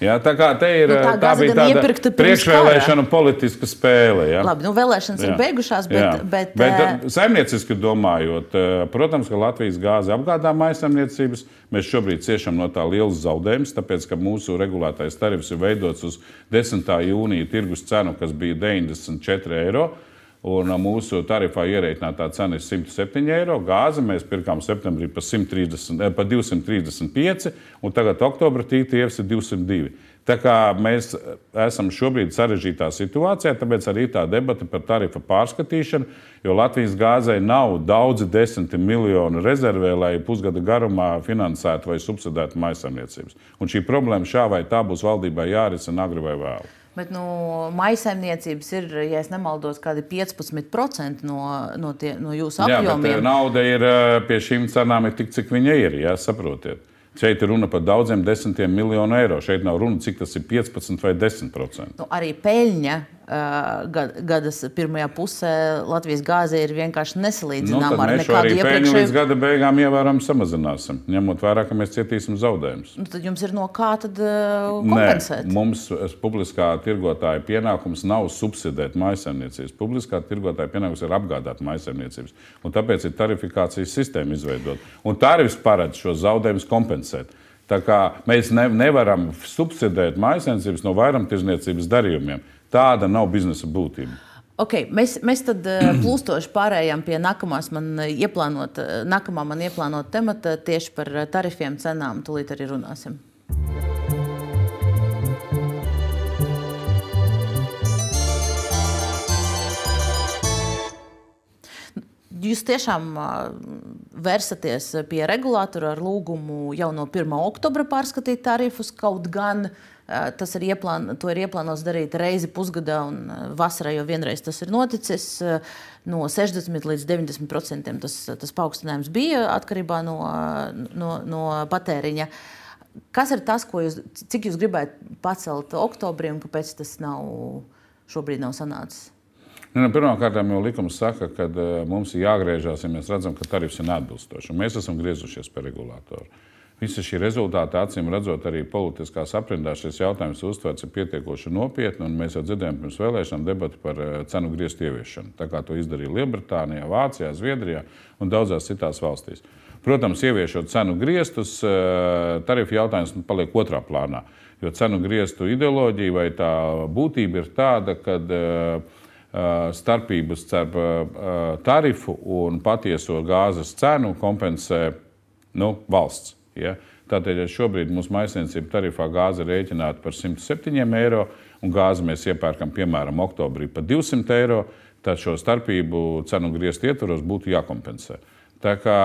Jā, tā kā te ir nu, tā, tā bija tāda priekšvēlēšana politiska spēle. Jā. Labi, nu vēlēšanas jā. ir beigušās, bet. Jā. bet, bet uh... saimnieciski domājot, protams, ka Latvijas gāze apgādā maisaimniecības. Mēs šobrīd ciešam no tā liels zaudējums, tāpēc, ka mūsu regulētais tarifs ir veidots uz 10. jūnija tirgus cenu, kas bija 94 eiro. Un mūsu tarifā ierēķinātā cena ir 107 eiro. Gāzi mēs pirkām septembrī par, 130, par 235, un tagad oktobra tīklietis ir 202. Tā kā mēs esam šobrīd sarežģītā situācijā, tāpēc arī tā debata par tarifu pārskatīšanu, jo Latvijas gāzei nav daudzi desmiti miljoni rezervē, lai pusgada garumā finansētu vai subsidētu maisaimniecības. Un šī problēma šā vai tā būs valdībai jārisina agri vai vēlu. Bet nu, maisaimniecības ir, ja nemaldos, kādi 15% no, no, tie, no jūsu apjomiem. Jā, bet nauda ir pie šīm cenām ir tik, cik viņa ir. Jā, saprotiet. Šeit ir runa par daudziem desmitiem miljonu eiro. Šeit nav runa, cik tas ir 15 vai 10 procenti. Nu, arī peļņa gadas pirmajā pusē Latvijas gāze ir vienkārši nesalīdzināma nu, ar nekādu iepriekšēju. Līdz gada beigām ievērojami samazināsim, ņemot vērā, ka mēs cietīsim zaudējumus. Nu, tad jums ir no kā tad, uh, kompensēt? Nē, mums publiskā tirgotāja pienākums nav subsidēt maisaimniecības. Publiskā tirgotāja pienākums ir apgādāt maisaimniecības. Un tāpēc ir tarifikācijas sistēma izveidota. Un tarifs paredz šo zaudējumus kompensēt. Mēs ne, nevaram subsidēt maisaimniecības no vairumtirdzniecības darījumiem. Tāda nav biznesa būtība. Okay, mēs, mēs tad uh, [clears throat] plūstoši pārējām pie nākamās man ieplānot, nākamā man ieplānota temata tieši par tarifiem, cenām. Tūlīt arī runāsim. Jūs tiešām vērsaties pie regulātora ar lūgumu jau no 1. oktobra pārskatīt tarifus, kaut gan tas ir, ieplān, ir ieplānots darīt reizi pusgadā, un vasarā jau vienreiz tas ir noticis. No 60 līdz 90% tas, tas paaugstinājums bija atkarībā no, no, no patēriņa. Kas ir tas, jūs, cik jūs gribētu pacelt oktobrī, un kāpēc tas nav, šobrīd nav sanācis? Nu, nu, Pirmkārt, jau likums saka, ka mums ir jāgriežas, ja mēs redzam, ka tarifs ir neatbilstošs. Mēs esam griezušies pie regulātora. Visi šie rezultāti, acīm redzot, arī politiskās aprindās šis jautājums uztverts pietiekoši nopietni. Mēs jau dzirdējām pirms vēlēšanām debatu par eh, cenu griestu ieviešanu. Tā kā to izdarīja Lielbritānijā, Vācijā, Zviedrijā un daudzās citās valstīs. Protams, ieviešot cenu griestus, eh, tarifu jautājums paliek otrā plānā. Jo cenu griestu ideoloģija vai tā būtība ir tāda, ka eh, starpības starp tarifu un patieso gāzes cenu kompensē nu, valsts. Ja? Tātad ja šobrīd mūsu maisiņcība tarifā gāze ir rēķināta par 107 eiro, un gāzi mēs iepērkam piemēram oktobrī par 200 eiro. Tad šo starpību cenu griezt ietvaros būtu jākompensē. Tā kā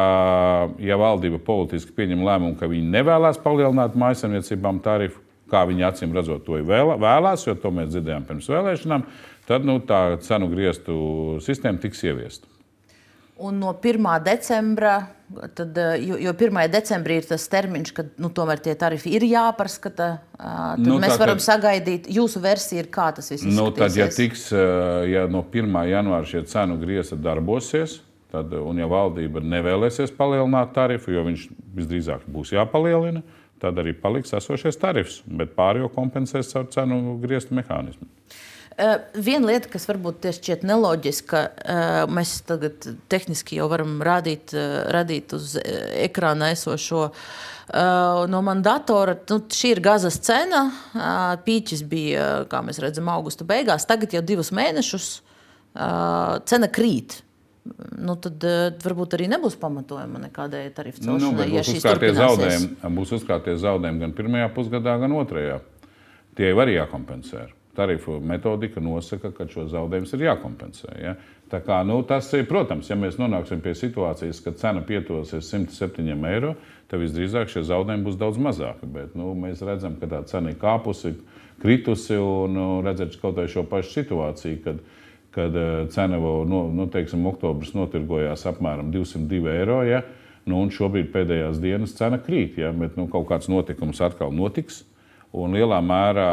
ja valdība politiski pieņem lēmumu, ka viņi nevēlas palielināt maisaimniecībām tarifu, kā viņi acīm redzot to vēlās, jo to mēs dzirdējām pirms vēlēšanām, tad nu, tā cenu grieztu sistēma tiks ieviesta. Un no 1. decembra, tad, eh, jo, jo 1. decembrī ir tas termiņš, kad nu, tomēr tie tarifi ir jāpārskata. Tad nu, mēs varam tad, sagaidīt, jūsu versija ir, kā tas viss nu, tad, ja, tiks, ja no 1. janvāra šie cenu griezti darbosies, tad, un ja valdība nevēlēsies palielināt tarifu, jo viņš visdrīzāk būs jāpalielina, tad arī paliks esošais tarifs, bet pārējo kompensēs caur cenu grieztu mehānismu. Uh, viena lieta, kas varbūt šķiet neloģiska, uh, mēs tagad tehniski jau varam rādīt, uh, radīt uz ekrāna esošo no man datora. Nu, šī ir gazas cena. Pīķis bija, kā mēs redzam, augusta beigās. Tagad jau divus mēnešus cena krīt. nu, tad varbūt arī nebūs pamatojuma nekādai tarifu Nu, nu, celšanai. bet būs uzkrātie zaudējumi, būs uzkrātie zaudējumi gan pirmajā pusgadā, gan otrajā. Tie jau arī jākompensē. Tarifu metodika nosaka, ka šo zaudējumus ir jākompensē. Ja? Tā kā, nu, tas ir, protams, ja mēs nonāksim pie situācijas, ka cena pietosies 107 eiro, tad visdrīzāk šie zaudējumi būs daudz mazāki. Bet nu, mēs redzam, ka tā cena ir kāpusi, kritusi un nu, redzēt kaut vai šo pašu situāciju. Kad, kad eh, cena vēl, nu, nu, teiksim, oktobris notirgojās apmēram 202 eiro. Ja? Nu, un šobrīd pēdējās dienas cena krīt, ja? bet nu, kaut kāds notikums atkal notiks. Un lielā mērā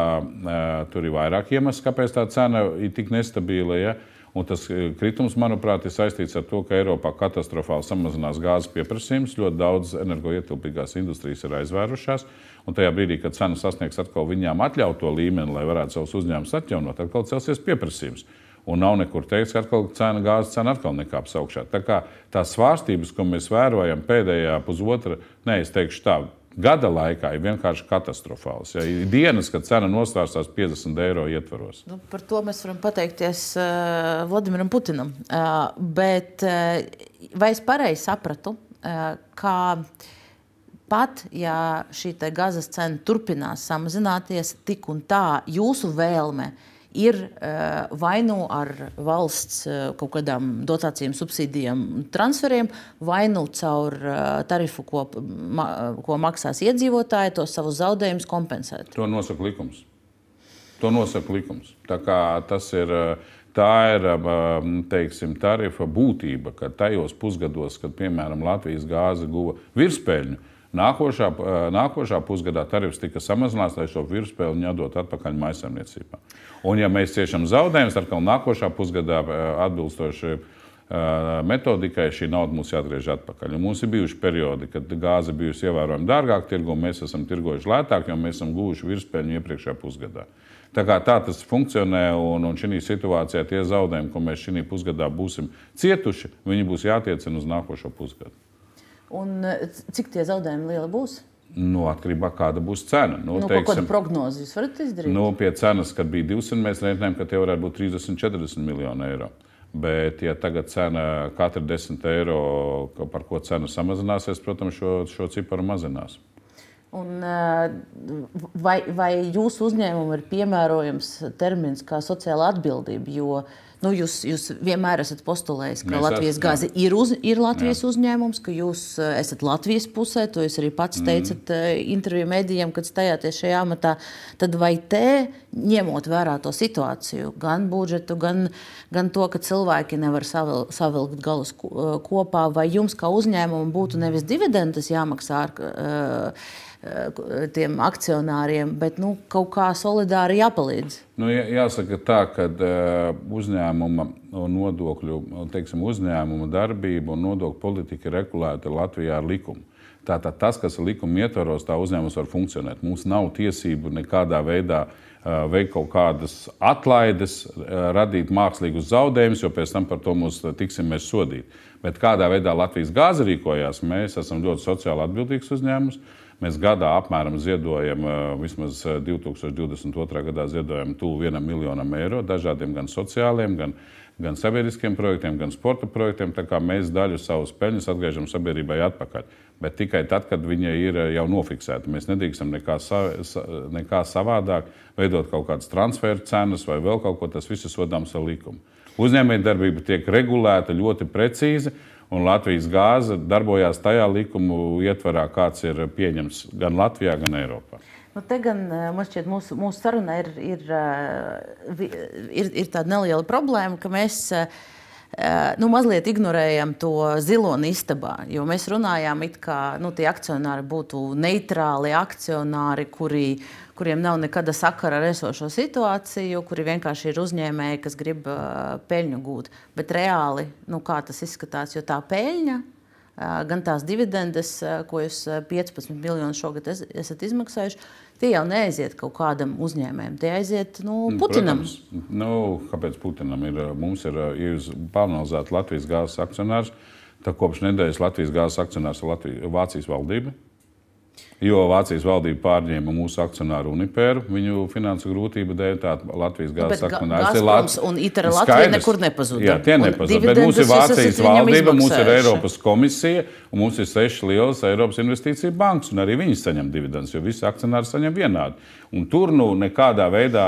tur ir vairāk iemeslu, kāpēc tā cena ir tik nestabila. Ja? Un tas kritums, manuprāt, ir saistīts ar to, ka Eiropā katastrofāli samazinās gāzes pieprasījums. Ļoti daudz energoietilpīgās industrijas ir aizvērušās. Un tajā brīdī, kad cena sasniegs atkal viņām atļautu līmeni, lai varētu savus uzņēmumus atjaunot, atkal celsies pieprasījums. Un nav nekur teikts, ka atkal cena, gāzes cena atkal nekāps augšā. Tā kā tās svārstības, ko mēs vērojam pēdējā pusotra, ne es teikšu tā, gada laikā ir vienkārši katastrofāls. Ja, ir dienas, kad cena nostāstās 50 eiro ietvaros. Nu, par to mēs varam pateikties uh, Vladimiram Putinam. Uh, bet uh, vai es pareizi sapratu, uh, ka pat ja šī gazas cena turpinās samazināties, tik un tā jūsu vēlme ir ir uh, vai nu ar valsts uh, kaut kādām dotācijām, subsīdijām, transferiem, vai nu caur uh, tarifu, ko, ko maksās iedzīvotāji, to savus zaudējumus kompensēt. To nosaka likums. To nosaka likums. Tas ir, tā ir teiksim, tarifa būtība, ka tajos pusgados, kad piemēram Latvijas gāze guva virspēļņu, Nākošā, nākošā pusgadā tarifs tika samazināts, lai šo virspeļņu atdot atpakaļ maisaimniecībā. Un, ja mēs ciešam zaudējumus, tad nākošā pusgadā atbilstoši metodikai šī nauda mums jāatgriež atpakaļ. Un mums ir bijuši periodi, kad gāze bijusi ievērojami dārgāka tirgu, un mēs esam tirgojuši lētāk, jo mēs esam guvuši virspeļņu iepriekšējā pusgadā. Tā, tā tas funkcionē, un, un šī situācijā tie zaudējumi, ko mēs šī pusgadā būsim cietuši, viņi būs jātiecina uz nākošo pusgadu. Un eh, cik tie zaudējumi lieli būs? Nu, atkarībā no kāda būs cena. Nu, nu, teiksim, kādu prognozi jūs varat izdarīt? Nu, pie cenas, kad bija 200, mēs rēķinājām, ka tie varētu būt 30, 40 miljoni eiro. Bet, ja tagad cena katra 10 eiro, par ko cena samazināsies, protams, šo, šo ciparu mazinās. Un, eh, vai, vai jūsu uzņēmumam ir piemērojams termins kā sociāla atbildība? Jo uh, Nu, jūs, jūs vienmēr esat postulējis, ka Mēs Latvijas esam, gāze ir, uz, ir Latvijas jā. uzņēmums, ka jūs eh, esat Latvijas pusē. To jūs arī pats mm. teicat mm. intervijā medijiem, kad stājāties šajā amatā. Tad vai te, ņemot vērā to situāciju, gan budžetu, gan, gan to, ka cilvēki nevar savil, savilkt galus eh, kopā, vai jums kā uzņēmumam būtu nevis dividendes jāmaksā? Ar, uh, Eh, tiem akcionāriem, bet nu, kaut kā solidāri jāpalīdz. Nu, jāsaka tā, ka eh, uzņēmuma nodokļu, teiksim, uzņēmuma darbība un nodokļu politika ir regulēta Latvijā ar likumu. Tātad tas, kas ir likuma ietvaros, tā uzņēmums var funkcionēt. Mums nav tiesību nekādā veidā uh, veikt kaut kādas atlaides, radīt mākslīgus zaudējumus, jo pēc tam par to mums tiksimies sodīt. Bet kādā veidā Latvijas gāze rīkojās, mēs esam ļoti sociāli atbildīgs uzņēmums. Mēs gadā apmēram ziedojam, vismaz 2022. gadā ziedojam tuvu vienam miljonam eiro dažādiem gan sociāliem, gan, gan sabiedriskiem projektiem, gan sporta projektiem. Tā kā mēs daļu savus peļņas atgriežam sabiedrībai atpakaļ. Bet tikai tad, kad viņi ir jau nofiksēti. Mēs nedrīkstam nekā, sa, nekā savādāk veidot kaut kādas transferu cenas vai vēl kaut ko. Tas viss ir sodāms ar likumu. Uzņēmējdarbība tiek regulēta ļoti precīzi un Latvijas gāze darbojās tajā likumu ietvarā, kāds ir pieņemts gan Latvijā, gan Eiropā. Nu, te gan eh, man šķiet, mūsu, mūsu sarunā ir, ir, eh, ir, ir tāda neliela problēma, ka mēs Eh, nu, mazliet ignorējam to ziloni istabā. Mēs runājām, ka nu, tie akcionāri būtu neitrāli akcionāri, kuri, kuriem nav nekāda sakara ar esošo situāciju, kuri vienkārši ir uzņēmēji, kas grib uh, peļņu gūt. Bet reāli, nu, kā tas izskatās, jo tā peļņa gan tās dividendes, ko jūs 15 miljonus šogad esat izmaksājuši, tie jau neaiziet kaut kādam uzņēmējam. Tie aiziet nu, mm, Putinam. Protams, nu, kāpēc Putinam ir? Mums ir, ja jūs panalizētu Latvijas gāzes akcionārs, tad kopš nedēļas Latvijas gāzes akcionārs ir Latvijas, Vācijas valdība. Jo Vācijas valdība pārņēma mūsu akcionāru Unipēru viņu finansu grūtību dēļ. Tā Latvijas gāzes akcionārs ir Latvijas un Itra Latvija nekur nepazuda. Jā, tie nepazuda. Bet mums ir Vācijas valdība, mums ir Eiropas komisija un mums ir seši lielas Eiropas investīcija bankas. Un arī viņi saņem dividendus, jo visi akcionāri saņem vienādi. Un tur nu nekādā veidā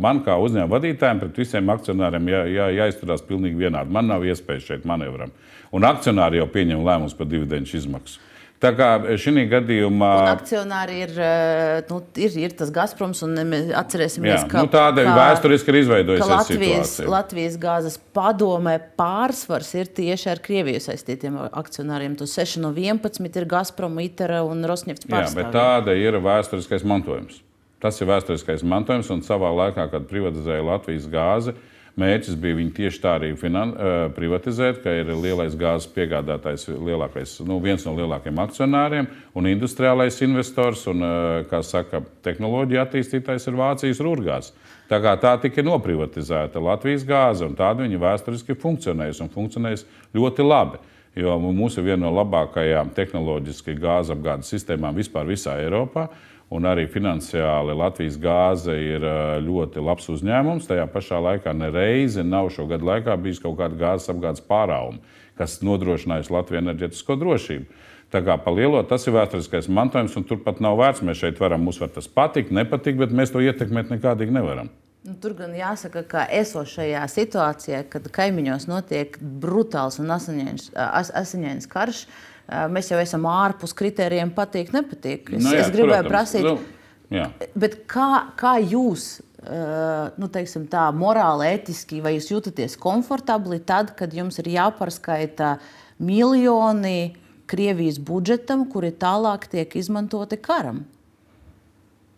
man kā uzņēmuma vadītājiem pret visiem akcionāriem jā, jā, jāizturās pilnīgi vienādi. Man nav iespējas šeit manevram. Un akcionāri jau pieņem lēmumus par dividendžu izmaksu. Tā kā šī gadījumā. Un akcionāri ir, eh, nu, ir, ir tas Gazproms, un atcerēsimies, jā, ka nu, tāda kā, vēsturiski ir izveidojusies Latvijas, situācija. Latvijas gāzes padomē pārsvars ir tieši ar Krieviju saistītiem akcionāriem. Tu 6 no 11 ir Gazprom, Itera un Rosnefts pārstāvji. Jā, bet tāda ir vēsturiskais mantojums. Tas ir vēsturiskais mantojums, un savā laikā, kad privatizēja Latvijas gāzi, uh, Mērķis bija viņu tieši tā arī finan, privatizēt, ka ir lielais gāzes piegādātājs, lielākais, nu, viens no lielākajiem akcionāriem un industriālais investors un, kā saka, tehnoloģija attīstītājs ir Vācijas rūrgās. Tā kā tā tika noprivatizēta Latvijas gāze, un tāda viņa vēsturiski funkcionējusi un funkcionējusi ļoti labi. Jo mums ir viena no labākajām tehnoloģiski gāzes apgādes sistēmām vispār visā Eiropā. Un arī finansiāli Latvijas gāze ir ļoti labs uzņēmums. Tajā pašā laikā nereizi nav šo gadu laikā bijis kaut kāda gāzes apgādes pārauma, kas nodrošinājusi Latvijas enerģetisko drošību. Tā kā pa lielo tas ir vēsturiskais mantojums, un turpat nav vērts. Mēs šeit varam, mums var tas patikt, nepatikt, bet mēs to ietekmēt nekādīgi nevaram. Nu, tur gan jāsaka, ka esošajā situācijā, kad kaimiņos notiek brutāls un asiņains karš, uh, mēs jau esam ārpus kritērijiem, patīk, nepatīk. Es, nu, jā, es gribēju protams. prasīt, nu, kā, kā jūs nu, teiksim, tā, morāli, etiski, vai jūs jūtaties komfortabli tad, kad jums ir jāpārskaita miljoni Krievijas budžetam, kuri tālāk tiek izmantoti karam?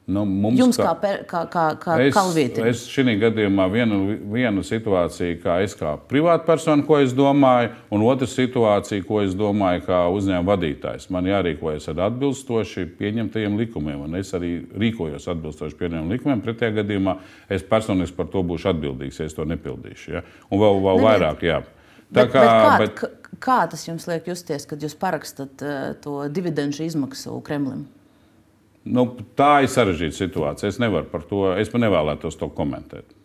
Nu, mums, Jums kā, kā, kā, kā, kā es, kalvietim? Es šī gadījumā vienu, vienu situāciju, kā es kā privātpersona, ko es domāju, un otru situāciju, ko es domāju kā uzņēmuma vadītājs. Man jārīkojas ar atbilstoši pieņemtajiem likumiem, un es arī rīkojos atbilstoši pieņemtajiem likumiem. Pretējā gadījumā es personiski par to būšu atbildīgs, ja es to nepildīšu. Ja? Un vēl, vēl ne, vairāk, jā. Tā bet, kā, bet kā, bet... kā tas jums liek justies, kad jūs parakstat uh, to dividendžu izmaksu Kremlim? Nu, tā ir sarežģīta situācija. Es nevaru par to, es nevēlētos to komentēt.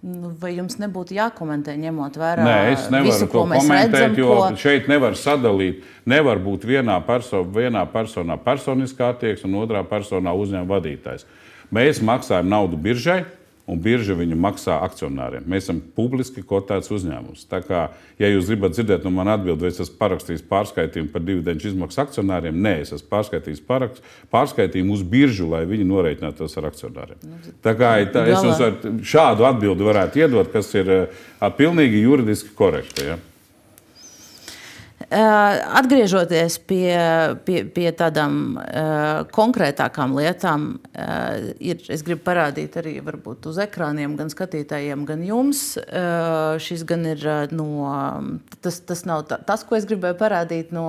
Nu, vai jums nebūtu jākomentē, ņemot vērā Nē, es nevaru visu, to komentēt, redzam, jo ko... šeit nevar sadalīt. Nevar būt vienā, perso vienā personā personiskā attieksme un otrā personā uzņēmuma vadītājs. Mēs maksājam naudu biržai, un birža viņu maksā akcionāriem. Mēs esam publiski kotēts uzņēmums. Tā kā, ja jūs gribat dzirdēt no manas atbildības, vai es esmu parakstījis pārskaitījumu par dividendžu izmaksu akcionāriem, nē, es esmu pārskaitījis parakst, pārskaitījumu uz biržu, lai viņi norēķinātos ar akcionāriem. Nu, tā kā tā, es jums šādu atbildi varētu iedot, kas ir pilnīgi juridiski korekta. Ja? Atgriežoties pie, pie, pie tādām uh, konkrētākām lietām, uh, ir, es gribu parādīt arī varbūt, uz ekrāniem gan skatītājiem, gan jums. Šis gan ir no, tas, tas nav tā, tas, ko es gribēju parādīt no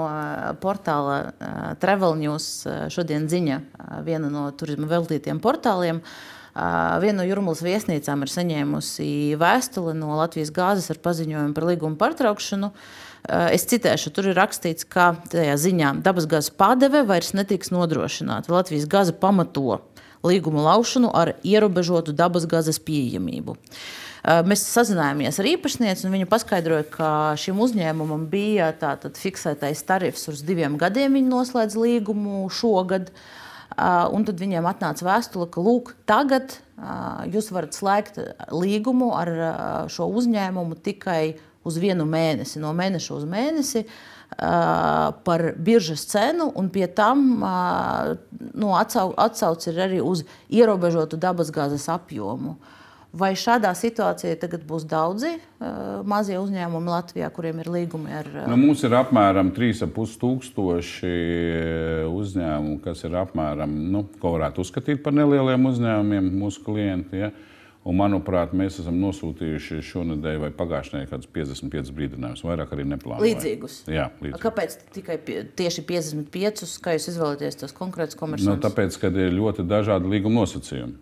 portāla Travel News. Šodien ziņa viena no turisma veltītiem portāliem. Viena no jūrmālas viesnīcām ir saņēmusi vēstuli no Latvijas gāzes ar paziņojumu par līguma pārtraukšanu. Uh, Eh, es citēšu, tur ir rakstīts, ka tajā ziņā dabasgāzes padeve vairs netiks nodrošināta. Latvijas gāze pamato līgumu laušanu ar ierobežotu dabasgāzes pieejamību. Eh, mēs sazinājāmies ar īpašnieci, un viņa paskaidroja, ka šim uzņēmumam bija tātad fiksētais tarifs uz diviem gadiem. Viņi noslēdz līgumu šogad. Uh, un tad viņiem atnāca vēstule, ka lūk, tagad jūs varat slēgt līgumu ar šo uzņēmumu tikai uz vienu mēnesi, no mēneša uz mēnesi. Par biržas cenu, un pie tam nu, atsau, atsauc ir arī uz ierobežotu dabasgāzes apjomu. Vai šādā situācijā tagad būs daudzi mazie uzņēmumi Latvijā, kuriem ir līgumi ar? Nu, mums ir apmēram 3,5 tūkstoši uzņēmumu, kas ir apmēram, nu, ko varētu uzskatīt par nelieliem uzņēmumiem, mūsu klienti. Ja? Uh, Un, manuprāt, mēs esam nosūtījuši šonadēļ vai pagājušajā nedēļā kādus 55 brīdinājumus. Vairāk arī neplānojam. Līdzīgus. Jā, līdzīgus. Kāpēc tikai pie, tieši 55? Kā jūs izvēlaties tos konkrētus komerciālus? Nu, tāpēc, ka ir ļoti dažādi līguma nosacījumi.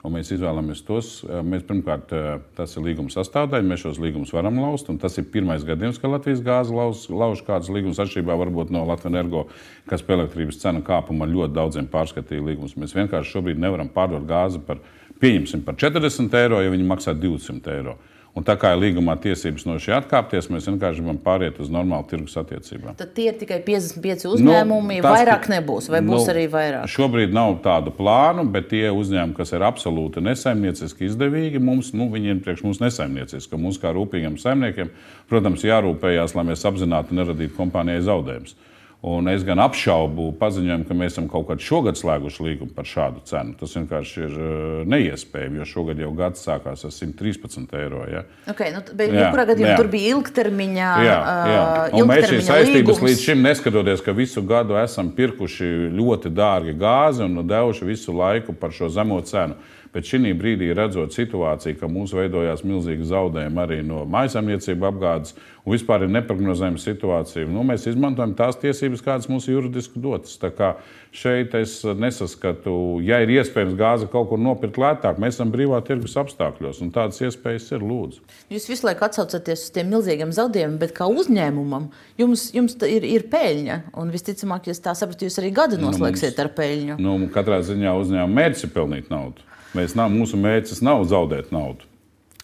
Un mēs izvēlamies tos. Mēs, pirmkārt, tas ir līguma sastāvdaļa. Mēs šos līgumus varam laust. Tas ir pirmais gadījums, kad Latvijas gāze lauž, lauž kādas līgumus atšķirībā no Latvijas energo, kas pēc elektrības cenu kāpuma ļoti daudziem pārskatīja līgumus. Mēs vienkārši šobrīd nevaram pārdot gāzi par, pieņemsim, par 40 eiro, ja viņi maksā 200 eiro. Un tā kā ir līgumā tiesības no šī atkāpties, mēs vienkārši gribam pāriet uz normālu tirgus attiecībām. Tad tie ir tikai 55 uzņēmumi, nu, tas, vairāk nebūs, vai būs nu, arī vairāk? Šobrīd nav tādu plānu, bet tie uzņēmumi, kas ir absolūti nesaimnieciski izdevīgi, mums, nu, viņiem priekš mums nesaimnieciski, mums kā rūpīgiem saimniekiem, protams, jārūpējas, lai mēs apzināti neradītu kompānijai zaudējumus. Un es gan apšaubu paziņojumu, ka mēs esam kaut kad šogad slēguši līgumu par šādu cenu. Tas vienkārši ir uh, neiespējami, jo šogad jau gads sākās ar 113 eiro. Ja? Okay, nu, bet, jā, kurā gadījumā jā. tur bija ilgtermiņā? Jā, jā. Uh, mēs šīs saistības līdz šim neskatoties, ka visu gadu esam pirkuši ļoti dārgi gāzi un devuši visu laiku par šo zemo cenu. Bet šī brīdī, redzot situāciju, ka mums veidojās milzīgi zaudējumi arī no maisaimniecību apgādes un vispār ir neparedzējama situācija, nu, mēs izmantojam tās tiesības, kādas mums juridiski dotas. Tā kā šeit es nesaskatu, ja ir iespējams gāzi kaut kur nopirkt lētāk, mēs esam brīvā tirgus apstākļos, un tādas iespējas ir lūdzu. Jūs visu laiku atsaucaties uz tiem milzīgiem zaudējumiem, bet kā uzņēmumam jums, jums ir, ir peļņa. Un visticamāk, jūs tā saprotat, jūs arī gadu nu, noslēgsiet nu, mums, ar peļņu. Nu, katrā ziņā uzņēmuma mērķis ir pelnīt naudu. Mēs nav, mūsu mērķis nav zaudēt naudu.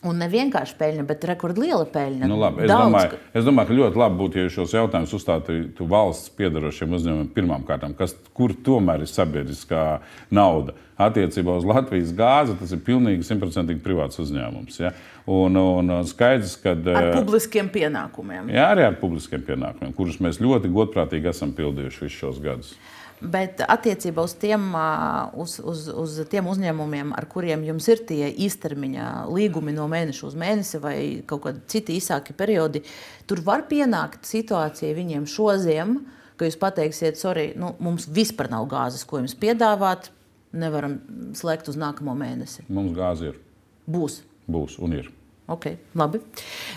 Un ne vienkārši peļņa, bet rekordliela peļņa. Nu, labi, es, Daudz, domāju, es domāju, ka ļoti labi būtu, ja šos jautājumus uzstātu valsts piedarošiem uzņēmumiem pirmām kārtām, kas, kur tomēr ir sabiedriskā nauda. Attiecībā uz Latvijas gāzi tas ir pilnīgi simtprocentīgi privāts uzņēmums. Ja? Un, un skaidrs, ka. Ar eh, publiskiem pienākumiem. Jā, arī ar publiskiem pienākumiem, kurus mēs ļoti godprātīgi esam pildījuši visus šos gadus. Bet attiecībā uz tiem, uz, uz, uz tiem uzņēmumiem, ar kuriem jums ir tie īstermiņa līgumi no mēneša uz mēnesi vai kaut kādi citi īsāki periodi, tur var pienākt situācija viņiem šodien, ka jūs pateiksiet, sorry, nu, mums vispār nav gāzes, ko jums piedāvāt, nevaram slēgt uz nākamo mēnesi. Mums gāze ir. Būs. Būs un ir. Okay, labi.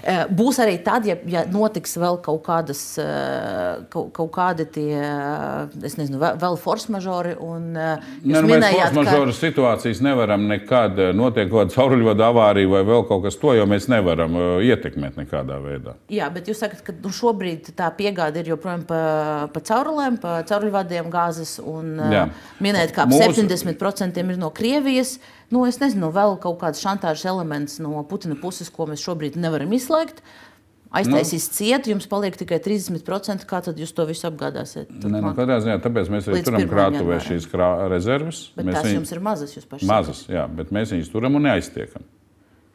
Eh, būs arī tad, ja, ja notiks vēl kaut kādas, eh, kaut, kaut kādi tie, eh, nezinu, vēl force majeure. Nu, mēs force majeure ka... situācijas nevaram nekad, notiek kaut kāda cauruļvada avārija vai vēl kaut kas to, jo mēs nevaram ietekmēt nekādā veidā. Jā, bet jūs sakat, ka nu, šobrīd tā piegāde ir joprojām pa, pa caurulēm, pa cauruļvadiem gāzes un Jā. minēt, ka ap Mūsu... 70% ir no Krievijas. Uh, nu, es nezinu, vēl kaut kāds šantāžas elements no Putina puses, ko mēs šobrīd nevaram izslēgt. Aiztaisīs nu, cietu, jums paliek tikai 30%. Kā tad jūs to visu apgādāsiet? Nē, nu, kādā ziņā tāpēc mēs arī turam krātuvē šīs krā, rezerves. Bet mēs tās viņu, jums ir mazas, jūs paši mazas, jā, bet mēs viņus turam un neaiztiekam.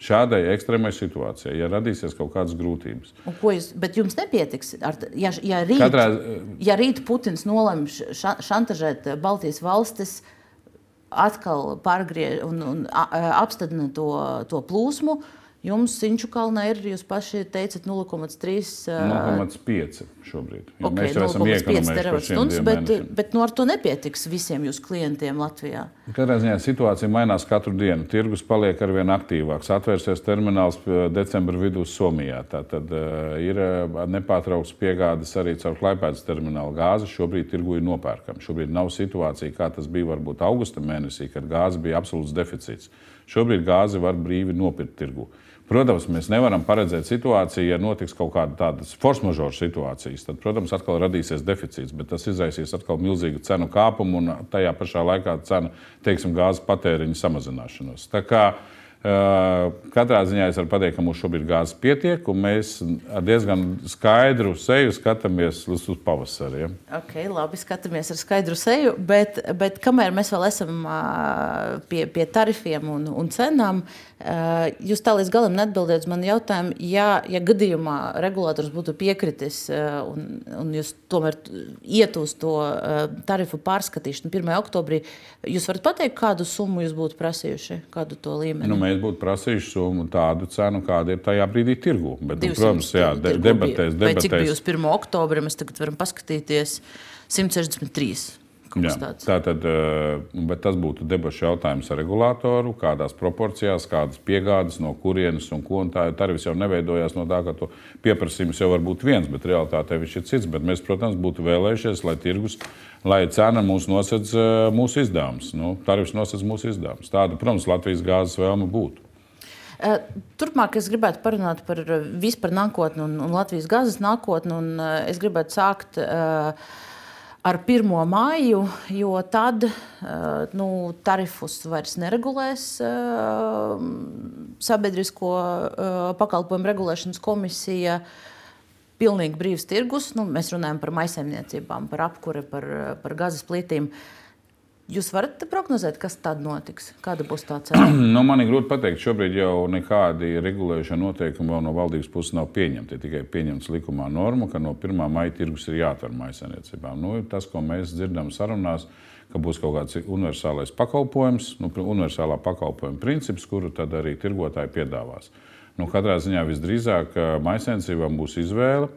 Šādai ekstrēmai situācijai, ja radīsies kaut kādas grūtības. Jūs, bet jums nepietiks, ar, ja, ja, rīt, Katrā... ja rīt Putins nolemj šantažēt Baltijas valstis, uh, atkal pārgriež un, un apstādina to, to plūsmu. Jums Sinču kalnā ir, jūs paši teicat, 0,3. 0,5 šobrīd. Okay, mēs jau esam iekonomējuši, bet, mēnešiem. bet nu, ar to nepietiks visiem jūsu klientiem Latvijā. Katrā ziņā situācija mainās katru dienu. Tirgus paliek ar vien aktīvāks. Atvērsies termināls decembra vidū Somijā. Tātad ir nepārtraukts piegādes arī caur Klaipēdas terminālu gāzi. Šobrīd tirgu ir nopērkama. Šobrīd nav situācija, kā tas bija varbūt augusta mēnesī, kad gāze bija absolūts deficīts. Šobrīd gāzi var brīvi nopirkt tirgu. Protams, mēs nevaram paredzēt situāciju, ja notiks kaut kāda tāda force majeure situācijas. Tad, protams, atkal radīsies deficīts, bet tas izraisīs atkal milzīgu cenu kāpumu un tajā pašā laikā cenu, teiksim, gāzes patēriņa samazināšanos. Tā kā Katrā ziņā es varu pateikt, ka mums šobrīd gāzes pietiek, un mēs ar diezgan skaidru seju skatāmies uz pavasari. Ja? Okay, labi, skatāmies ar skaidru seju, bet, bet kamēr mēs vēl esam pie, pie tarifiem un, un cenām, Jūs tā līdz galam neatbildējat uz manu jautājumu. Ja, ja gadījumā regulators būtu piekritis un, un jūs tomēr iet uz to tarifu pārskatīšanu 1. oktobrī, jūs varat pateikt, kādu summu jūs būtu prasījuši, kādu to līmeni? Nu, mēs būtu prasījuši summu tādu cenu, kāda ir tajā brīdī tirgu. Bet, nu, protams, jā, de, debatēs, debatēs. Vai cik bija uz 1. oktobra, mēs tagad varam paskatīties 163 Tā tad, bet tas būtu debašu jautājums ar regulātoru, kādās proporcijās, kādas piegādes, no kurienes un ko. Un tā tarifs jau neveidojās no tā, ka tu pieprasījums jau var būt viens, bet realitātē viņš ir cits. Bet mēs, protams, būtu vēlējušies, lai tirgus, lai cena mūs nosedz mūsu izdevumus. Nu, tarifs nosedz mūsu izdevumus. Tāda, protams, Latvijas gāzes vēlme būtu. Turpmāk es gribētu parunāt par vispār nākotni un, un Latvijas gāzes nākotni. Es gribētu sākt ar 1. māju, jo tad nu, tarifus vairs neregulēs Sabiedrisko pakalpojumu regulēšanas komisija. Pilnīgi brīvs tirgus. Nu, mēs runājam par maisaimniecībām, par apkuri, par, par gazas plītīm. Uh, Jūs varat prognozēt, kas tad notiks? Kāda būs tā [clears throat] cena? nu, man ir grūti pateikt. Šobrīd jau nekādi regulējuša noteikumi no valdības puses nav pieņemti. Tikai pieņemts likumā norma, ka no 1. maija tirgus ir jāatver maisainiecībām. Nu, tas, ko mēs dzirdam sarunās, ka būs kaut kāds universālais pakalpojums, nu, universālā pakalpojuma princips, kuru tad arī tirgotāji piedāvās. Nu, katrā ziņā visdrīzāk maisainiecībām būs izvēle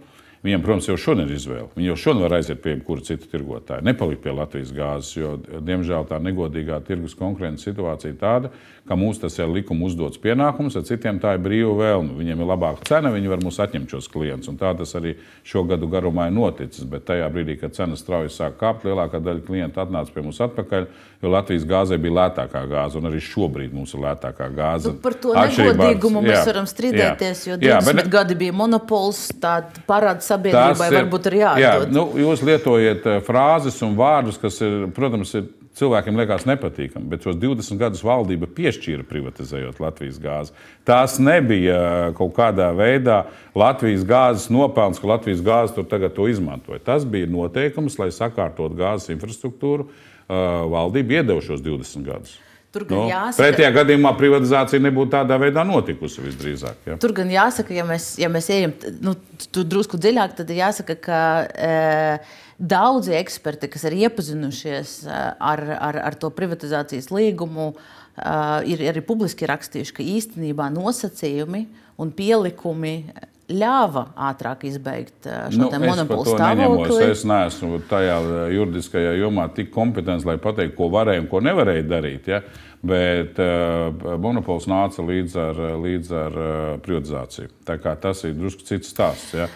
Viņam, protams, jau šodien ir izvēle. Viņi jau šodien var aiziet pie jebkura cita tirgotāja, nepalikt pie Latvijas gāzes, jo, diemžēl, tā negodīgā tirgus konkurences situācija ir tāda, ka mums tas ir likuma uzdots pienākums, ar citiem tā ir brīva vēlme. Viņiem ir labāka cena, viņi var mums atņemt šos klientus. Tā tas arī šo gadu garumā ir noticis. Bet tajā brīdī, kad cenas strauji sāk kāpt, lielākā daļa klientu atnāca pie mums atpakaļ, jo Latvijas gāzē bija lētākā gāze, un arī šobrīd mums ir lētākā gāze. Nu, par to negodīgumu mēs jā, varam strīdēties, jā, jo 20 jā, bet, gadi bija monopols, tāda parāda sabiedrībai ir, varbūt ir jādod. Jā, nu, jūs lietojat eh, frāzes un vārdus, kas, ir, protams, ir cilvēkiem liekas nepatīkami, bet šos 20 gadus valdība piešķīra privatizējot Latvijas gāzi. Tās nebija eh, kaut kādā veidā Latvijas gāzes nopelns, ka Latvijas gāze tur tagad to izmantoja. Tas bija noteikums, lai sakārtotu gāzes infrastruktūru. Eh, valdība iedeva šos 20 gadus. Tur gan nu, jāsaka, pretējā gadījumā privatizācija nebūtu tādā veidā notikusi visdrīzāk. Ja? Tur gan jāsaka, ja mēs, ja mēs ejam nu, drusku dziļāk, tad jāsaka, ka e, daudzi eksperti, kas ir iepazinušies e, ar, ar, ar to privatizācijas līgumu, e, ir arī publiski rakstījuši, ka īstenībā nosacījumi un pielikumi ļāva ātrāk izbeigt uh, šo nu, monopolu stāvokli. Es neesmu tajā uh, juridiskajā jomā tik kompetents, lai pateiktu, ko varēja un ko nevarēja darīt. Ja? Bet uh, monopols nāca līdz ar, līdz ar uh, privatizāciju. Tas ir drusku cits stāsts. Ja?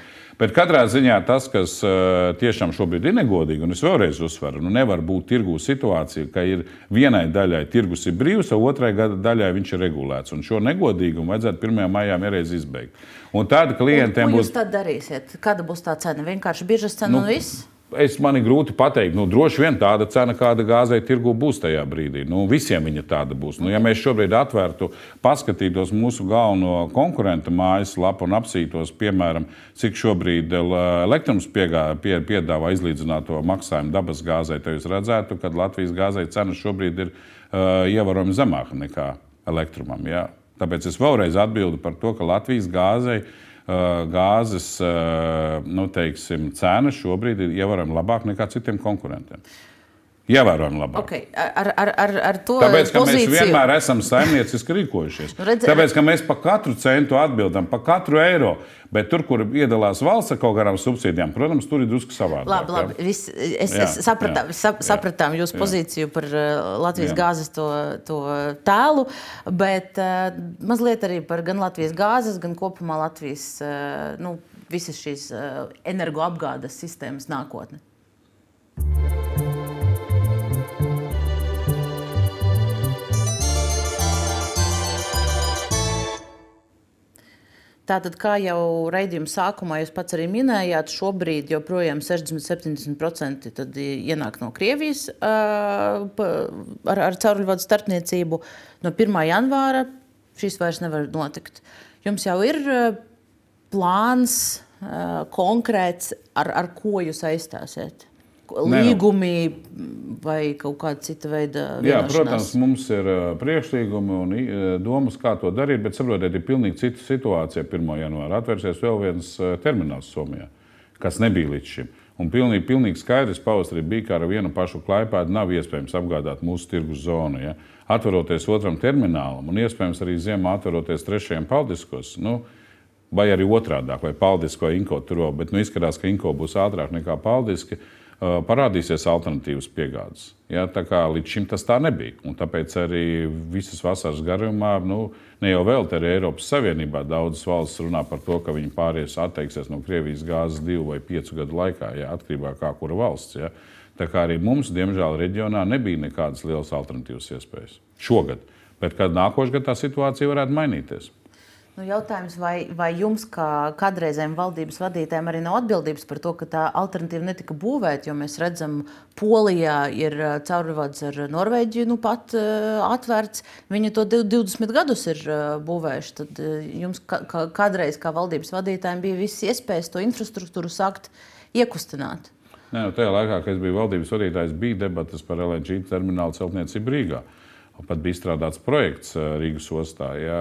Bet katrā ziņā tas, kas uh, tiešām šobrīd ir negodīgi, un es vēlreiz uzsveru, nu nevar būt tirgu situācija, ka ir vienai daļai tirgus ir brīvs, o otrai daļai viņš ir regulēts. Un šo negodīgumu vajadzētu 1. maijā mierīgi izbeigt. Un tad klientiem būs. Ko jūs tad darīsiet? Kāda būs tā cena? Vienkārši biržas cena nu, un viss? es man ir grūti pateikt, nu, droši vien tāda cena, kāda gāzei tirgu būs tajā brīdī. Nu, visiem viņa tāda būs. Nu, ja mēs šobrīd atvērtu, paskatītos mūsu galveno konkurenta mājaslapu un apsītos, piemēram, cik šobrīd elektrums piegā, pie, piedāvā izlīdzināto maksājumu dabas gāzei, tad jūs redzētu, ka Latvijas gāzei cena šobrīd ir uh, ievērojami zemāka nekā elektrumam. Ja? Tāpēc es vēlreiz atbildu par to, ka Latvijas gāzei gāzes nu, teiksim, cena šobrīd ir ievērojami labāka nekā citiem konkurentiem. Ievērojami labāk. Okay. Ar, ar, ar, ar to Tāpēc, ka pozīciju... mēs vienmēr esam saimnieciski rīkojušies. [laughs] Nu, redz... Tāpēc, ka mēs par katru centu atbildam, par katru eiro. Bet tur, kur iedalās valsts ar kaut kādām subsīdijām, protams, tur ir drusku savādāk. Labi, labi. Vis, es, jā, es sapratām, jā, sap, sapratām jūsu jā. pozīciju par Latvijas jā. gāzes to, to tēlu, bet uh, mazliet arī par gan Latvijas gāzes, gan kopumā Latvijas uh, nu, visas šīs uh, energoapgādes sistēmas nākotni. Tātad, kā jau raidījuma sākumā jūs pats arī minējāt, šobrīd joprojām 60-70% ienāk no Krievijas ar, ar cauruļvadu starpniecību. No 1. janvāra šis vairs nevar notikt. Jums jau ir plāns konkrēts, ar, ar ko jūs aizstāsiet? Līgumi vai kaut kāda cita veida? Jā, protams, mums ir priekšlīgumi un domas, kā to darīt, bet saprotiet, ir pilnīgi cita situācija 1. janvārā. Atvērsies vēl viens termināls Somijā, kas nebija līdz šim. Un pilnīgi, pilnīgi skaidrs pavasarī bija, ka ar vienu pašu klaipēdu nav iespējams apgādāt mūsu tirgus zonu. Ja? Atveroties otram terminālam un iespējams arī ziemā atveroties trešajam paldiskos. Nu, vai arī otrādi, vai paldisko inko tur vēl, bet nu, izskatās, ka inko būs ātrāk nekā paldiski. Uh, parādīsies alternatīvas piegādes. Ja, līdz šim tas tā nebija. Un tāpēc arī visas vasaras garumā, nu, ne jau vēl te arī Eiropas Savienībā, daudzas valstis runā par to, ka viņi pāries atteiksies no Krievijas gāzes divu vai piecu gadu laikā, ja, atkarībā no kā kura valsts. Ja. Tā kā arī mums, diemžēl, reģionā nebija nekādas lielas alternatīvas iespējas šogad. Bet kad nākošais gads tā situācija varētu mainīties. Nu, jautājums, vai, vai jums, kā kādreizējiem valdības vadītājiem, arī nav atbildības par to, ka tā alternatīva netika būvēta? Jo mēs redzam, Polijā ir caurvads ar Norvēģiju nu pat uh, atvērts. Viņi to 20 gadus ir uh, būvējuši. Tad uh, jums kā, kā, kādreiz, kā valdības vadītājiem, bija visas iespējas to infrastruktūru sākt iekustināt. Nē, nu, tajā laikā, kad es biju valdības vadītājs, bija debatas par LNG terminālu celtniecību Rīgā. Uh, Pat bija izstrādāts projekts eh, Rīgas ostā, ja,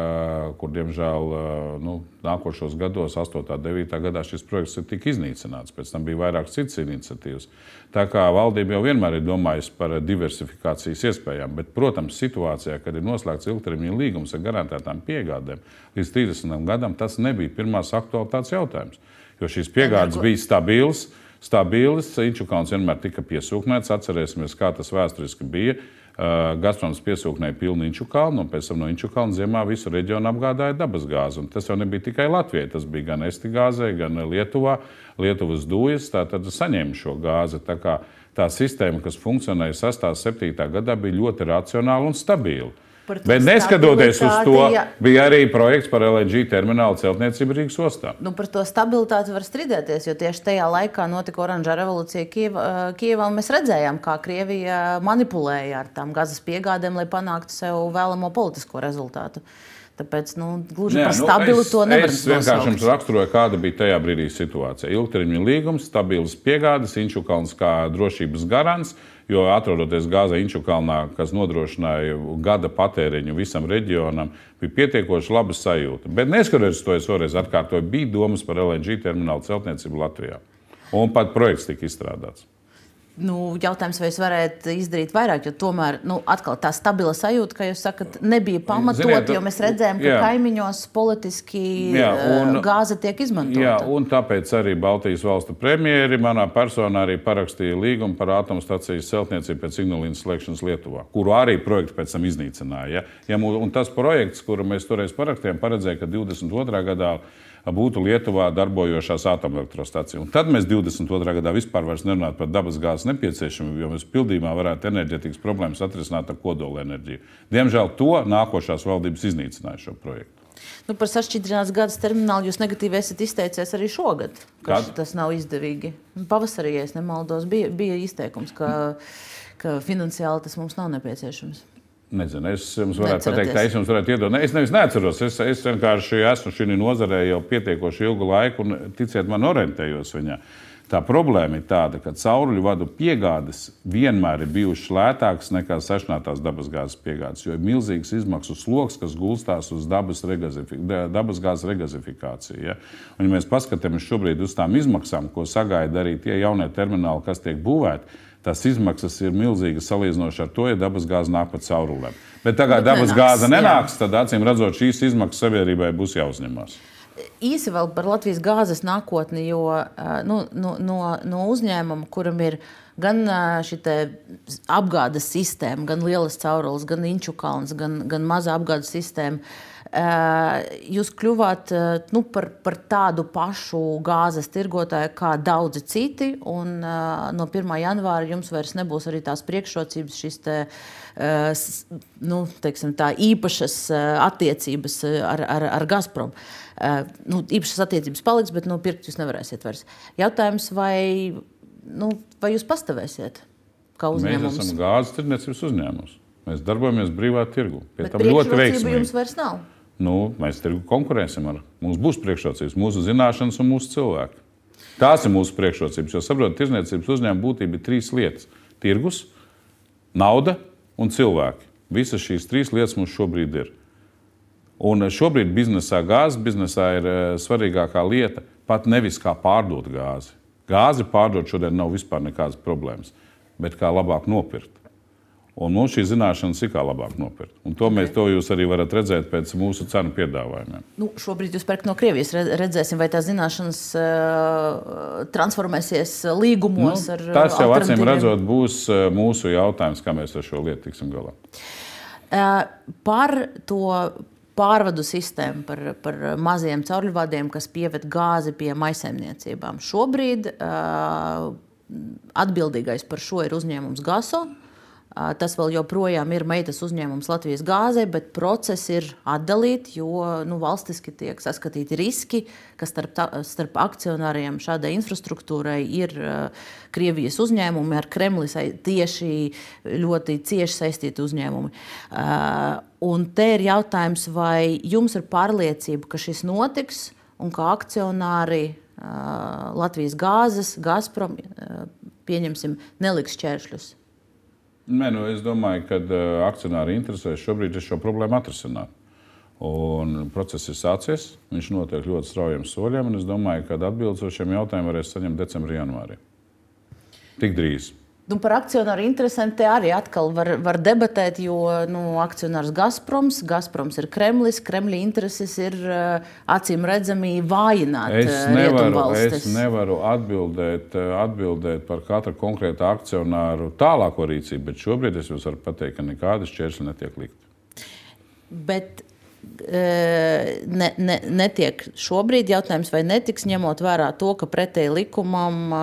kur, diemžēl, eh, nu, nākošos gados, 8. un 9. gadā, šis projekts tika iznīcināts. Pēc tam bija vairākas citas iniciatīvas. Tā kā valdība jau vienmēr ir domājusi par diversifikācijas iespējām, bet, protams, situācijā, kad ir noslēgts ilgtermiņa līgums ar garantētām piegādēm, līdz 30. gadam tas nebija pirmās aktualitātes jautājums. Jo šīs piegādes bija stabilas, stabilas Inčukāns vienmēr tika piesūknēts. Atcerēsimies, kā tas vēsturiski bija. Uh, Gazproms piesūknēja pilnu Inču kalnu, un pēc tam no Inču kalna ziemā visu reģionu apgādāja dabasgāzi. Tas jau nebija tikai Latvijai, tas bija gan Estigāzē, gan Lietuvā. Lietuvas dūjas tātad saņēma šo gāzi. Tā, kā, tā sistēma, kas funkcionēja 6. un 7. gadā, bija ļoti racionāla un stabila. Bet neskatoties uz to, ja... bija arī projekts par LNG terminālu celtniecību Rīgas ostā. Nu, par to stabilitāti var strīdēties, jo tieši tajā laikā notika oranžā revolūcija Kievā un mēs redzējām, kā Krievija manipulēja ar tām gazas piegādēm, lai panāktu sev vēlamo politisko rezultātu. Tāpēc nu, gluži par nu, stabilu es, to nevar būt. Es vienkārši jums raksturoju, kāda bija tajā brīdī situācija. Ilgtermiņa līgums, stabils piegādes, Inčukalns kā drošības garants. Jo atrodoties Gāzē Inčukalnā, kas nodrošināja gada patēriņu visam reģionam, bija pietiekoši laba sajūta. Bet neskatoties to, es vēlreiz atkārtoju, bija domas par LNG terminālu celtniecību Latvijā. Un pat projekts tika izstrādāts. Nu, jautājums, vai es varētu izdarīt vairāk, jo tomēr nu, tā stabila sajūta, ka jūs sakat, nebija pamatot, Ziniet, jo mēs redzējām, ka jā. kaimiņos politiski jā, eh, un, gāze tiek izmantota. Jā, un tāpēc arī Baltijas valstu premjeri manā personā arī parakstīja līgumu par atomstacijas celtniecību pēc Ignalīnas slēgšanas Lietuvā, kuru arī projektu pēc tam iznīcināja. Ja? Ja, un tas projekts, kuru mēs toreiz parakstījām, paredzēja, ka 22. gadā būtu Lietuvā darbojošās atomelektrostacijas. Tad mēs 22. gadā vispār nerunājam par dabasgāzes nepieciešamību, jo mēs pildījumā varētu enerģētikas problēmas atrisināt ar kodolenerģiju. Diemžēl to nākošās valdības iznīcināja šo projektu. Nu, par sašķidrināts gada terminālu jūs negatīvi esat izteicies arī šogad. Tas nav izdevīgi. Pavasarī, ja nemaldos, bija, bija izteikums, ka, ka finansiāli tas mums nav nepieciešams. Nezinu, es jums varētu pateikt, ka es jums varētu iedot. Ne, es nevis neatceros, es, es vienkārši esmu šī nozarē jau pietiekoši ilgu laiku un, ticiet man, orientējos viņā. Tā problēma ir tāda, ka cauruļu vadu piegādes vienmēr ir bijušas lētākas nekā sašķinātās dabasgāzes piegādes, jo ir milzīgs izmaksu sloks, kas gulstās uz dabas dabasgāzes regazifikāciju. Ja? Un, ja mēs paskatāmies šobrīd uz tām izmaksām, ko sagaida arī tie jaunie termināli, kas tiek būvēti, tās izmaksas ir milzīgas salīdzinoši ar to, ja dabasgāze nāk pa caurulēm. Bet tagad dabasgāze nenāks, tad acīm redzot, šīs izmaksas sabiedrībai būs jāuzņemās. Īsi vēl par Latvijas gāzes nākotni, jo nu, no, no, no uzņēmuma, kuram ir gan šī apgādes sistēma, gan lielas caurules, gan inču kalns, gan, gan maza apgādes sistēma, jūs kļuvāt nu, par, par tādu pašu gāzes tirgotāju kā daudzi citi. Un, no 1. janvāra jums vairs nebūs arī tās priekšrocības, šīs te, nu, teiksim, tā, īpašas attiecības ar, ar, ar Gazprom. Nu, īpašas attiecības paliks, bet nu, pirkt jūs nevarēsiet vairs. Jautājums, vai, nu, vai jūs pastāvēsiet? Mēs esam gāzes tirdzniecības uzņēmums. Mēs darbojamies brīvā tirgu. Pie tam ļoti veiksmīgi. Jums vairs nav nu, mēs tirgu konkurēsim ar. Mums būs priekšrocības, mūsu zināšanas un mūsu cilvēki. Tās ir mūsu priekšrocības. Jo saprotat, tirdzniecības uzņēmuma būtība ir trīs lietas - tirgus, nauda un cilvēki. Visas šīs trīs lietas mums šobrīd ir. Un šobrīd biznesā, gāzes biznesā ir eh, svarīgākā lieta pat nevis kā pārdot gāzi. Gāzi pārdot šodien nav vispār nekādas problēmas, bet kā labāk nopirkt. Un mums šī zināšanas ir kā labāk nopirkt. Un to, mēs, to jūs arī varat redzēt pēc mūsu cenu piedāvājumiem. Nu, šobrīd jūs pērkat no Krievijas. Redzēsim, vai tās zināšanas uh, transformēsies līgumos. Nu, ar, tas jau acīm redzot, būs mūsu jautājums, kā mēs ar šo lietu tiksim galā. Uh, par to pārvadu sistēmu, par, par maziem caurļvadiem, kas pieved gāzi pie maisaimniecībām. Šobrīd uh, atbildīgais par šo ir uzņēmums GASO. Tas vēl joprojām ir meitas uzņēmums Latvijas gāzē, bet procesi ir atdalīti, jo nu, valstiski tiek saskatīti riski, ka starp, starp akcionāriem šādai infrastruktūrai ir Krievijas uzņēmumi, ar Kremli tieši ļoti cieši saistīti uzņēmumi. Un te ir jautājums, vai jums ir pārliecība, ka šis notiks un ka akcionāri Latvijas gāzes, Gazprom, pieņemsim, neliks šķēršļus? Nē, nu, es domāju, ka uh, akcionāri interesēs šobrīd šo problēmu atrisināt. Un process ir sācies, viņš notiek ļoti straujiem soļiem, un es domāju, ka atbildes uz šiem jautājumiem varēs saņemt decembrī, janvārī. Tik drīz. Nu, par akcionāru interesēm te arī atkal var, var debatēt, jo nu, akcionārs Gazproms, Gazproms ir Kremlis, Kremļa intereses ir uh, acīm redzami vājināt. Es uh, nevaru, es nevaru atbildēt, uh, atbildēt par katru konkrētu akcionāru tālāko rīcību, bet šobrīd es jums varu pateikt, ka nekādas šķēršļi netiek likt. Bet ne, ne, netiek šobrīd jautājums, vai netiks ņemot vērā to, ka pretēji likumam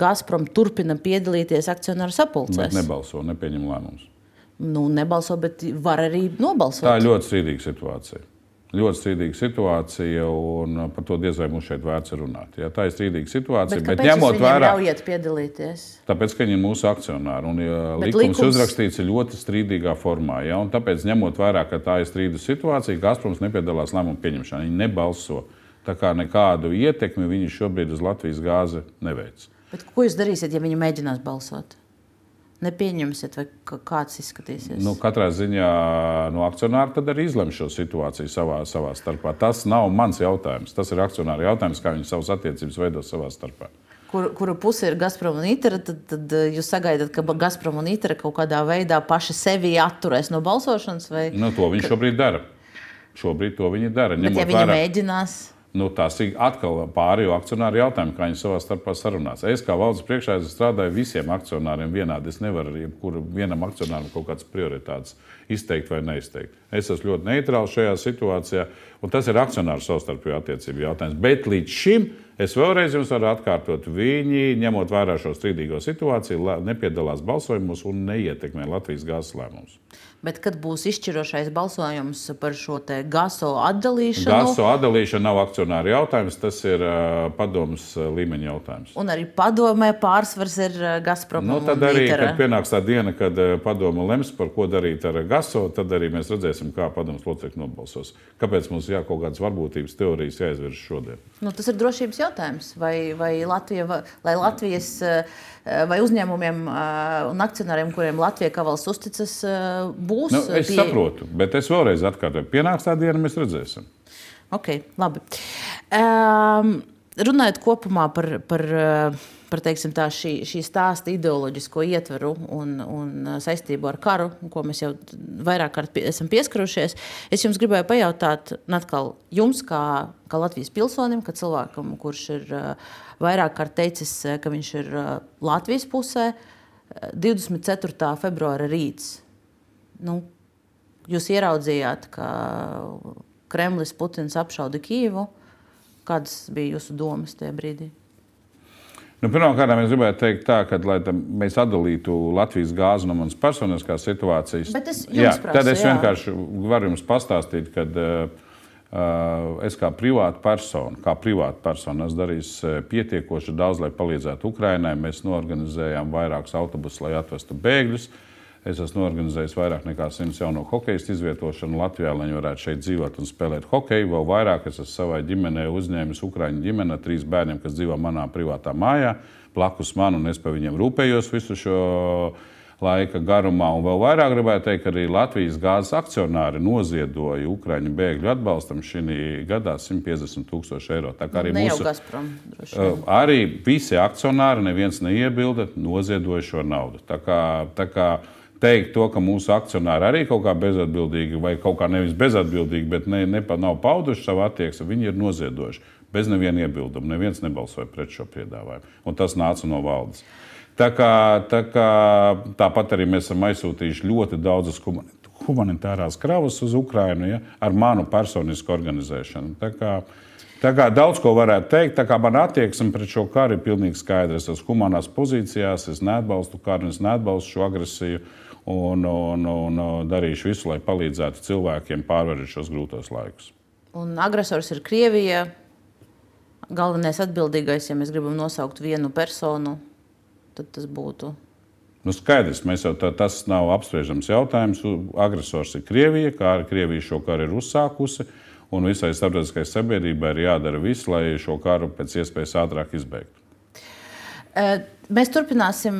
Gazprom turpina piedalīties akcionāru sapulcēs. Nebalso, nepieņem lēmumus. Nu, nebalso, bet var arī nobalsot. Tā ir ļoti strīdīga situācija ļoti strīdīga situācija, un par to diez vai mums šeit vērts runāt. Ja, tā ir strīdīga situācija. Bet, bet ņemot vērā, ļaujiet piedalīties. Tāpēc, ka viņi ir mūsu akcionāri, un ja likums, likums uzrakstīts ļoti strīdīgā formā. Ja, tāpēc, ņemot vērā, ka tā ir strīdus situācija, Gazproms nepiedalās lēmumu pieņemšanā. Viņi nebalso. Tā kā nekādu ietekmi viņi šobrīd uz Latvijas gāzi neveic. Bet ko jūs darīsiet, ja viņi mēģinās balsot? Nepieņemsiet, vai kāds izskatīsies? Nu, katrā ziņā no akcionāra tad arī izlemj šo situāciju savā, savā starpā. Tas nav mans jautājums. Tas ir akcionāra jautājums, kā viņi savas attiecības veido savā starpā. Kur, kura puse ir Gazprom un ITER, tad, tad jūs sagaidat, ka Gazprom un ITER kaut kādā veidā paši sevi atturēs no balsošanas? Vai... Nu, to viņi šobrīd dara. Šobrīd to viņi dara. Bet, ja viņi vērā... mēģinās. Nu, tas ir atkal pārējo akcionāru jautājums, kā viņi savā starpā sarunās. Es kā valdes priekšā strādāju visiem akcionāriem vienādi. Es nevaru jebkuru vienam akcionāram kaut kādas prioritātes izteikt vai neizteikt. Es esmu ļoti neitrāls šajā situācijā, un tas ir akcionāru savstarpēju attiecību jautājums. Bet līdz šim es vēlreiz jums varu atkārtot, viņi, ņemot vērā šo strīdīgo situāciju, nepiedalās balsojumos un neietekmē Latvijas gāzes lēmumus. Bet kad būs izšķirošais balsojums par šo GASO atdalīšanu? GASO atdalīšana nav akcionāra jautājums, tas ir uh, padomus līmeņa jautājums. Un arī padomē pārsvars ir Gazprom. Nu, tad arī, kad pienāks tā diena, kad padoma lems par ko darīt ar GASO, tad arī mēs redzēsim, kā padomus locekļi nobalsos. Kāpēc mums jā, kaut kādas varbūtības teorijas jāizvirz šodien? Nu, tas ir drošības jautājums. Vai, vai, Latvija, vai Latvijas vai uzņēmumiem un akcionāriem, kuriem Latvija kā valsts uzticas, būs. Nu, es pie... saprotu, bet es vēlreiz atkārtoju, pienāks tā diena, mēs redzēsim. Ok, labi. Um, runājot kopumā par. par par teiksim, tā, šī, šī stāsta ideoloģisko ietveru un, un saistību ar karu, ko mēs jau vairāk kārt esam pieskarušies. Es jums gribēju pajautāt, atkal, jums, kā, kā Latvijas pilsonim, kā cilvēkam, kurš ir vairāk kārt teicis, ka viņš ir Latvijas pusē, 24. februāra rīts nu, jūs ieraudzījāt, ka Kremlis, Putins apšauda Kīvu. Kādas bija jūsu domas tajā brīdī? Nu, Pirmkārt, es gribētu teikt, tā, ka, lai mēs atdalītu Latvijas gāzi no manas personiskās situācijas, es jā, prasu, tad es jā. vienkārši varu jums pastāstīt, ka uh, es kā privāta persona, kā privāta persona, esmu darījis pietiekoši daudz, lai palīdzētu Ukraiņai. Mēs norganizējām vairākus autobusus, lai atvestu bēgļus. Uh, Es esmu organizējis vairāk nekā 100 jaunu hokeju izvietošanu Latvijā, lai viņi varētu šeit dzīvot un spēlēt hokeju. Vēl vairāk es esmu savai ģimenei uzņēmis Ukrāņu ģimeni ar trīs bērniem, kas dzīvo manā privātā mājā, blakus man, un es par viņiem rūpējos visu šo laika garumā. Un vēl vairāk gribētu teikt, ka arī Latvijas gāzes akcionāri noziedoja Ukrāņu bēgļu atbalstam šī gadā 150 tūkstoši eiro. Tā kā arī, ne mūsu, Gazprom, arī visi akcionāri, neviens neiebilda, noziedoja šo naudu. Tā kā, tā kā teikt to, ka mūsu akcionāri arī kaut kā bezatbildīgi, vai kaut kā nevis bezatbildīgi, bet ne, ne, nav pauduši savu attieksmi, viņi ir noziedojuši. Bez neviena iebilduma. Neviens nebalsoja pret šo piedāvājumu. Un tas nāca no valdes. Tā kā, tā kā, tāpat arī mēs esam aizsūtījuši ļoti daudzas humanitārās kravas uz Ukrajinu ja, ar manu personisku organizēšanu. Tā kā, tā kā daudz ko varētu teikt, tā kā man attieksme pret šo karu ir pilnīgi skaidra. Es esmu humanās pozīcijās, es neatbalstu karu, es neatbalstu šo agresiju un, un, un darīšu visu, lai palīdzētu cilvēkiem pārvarēt šos grūtos laikus. Un agresors ir Krievija. Galvenais atbildīgais, ja mēs gribam nosaukt vienu personu, tad tas būtu. Nu, skaidrs, jau tā, tas nav apspriežams jautājums. Agresors ir Krievija, kā arī Krievija šo karu ir uzsākusi. Un visai starptautiskai sabiedrībai ir jādara viss, lai šo karu pēc iespējas ātrāk izbeigtu. Mēs turpināsim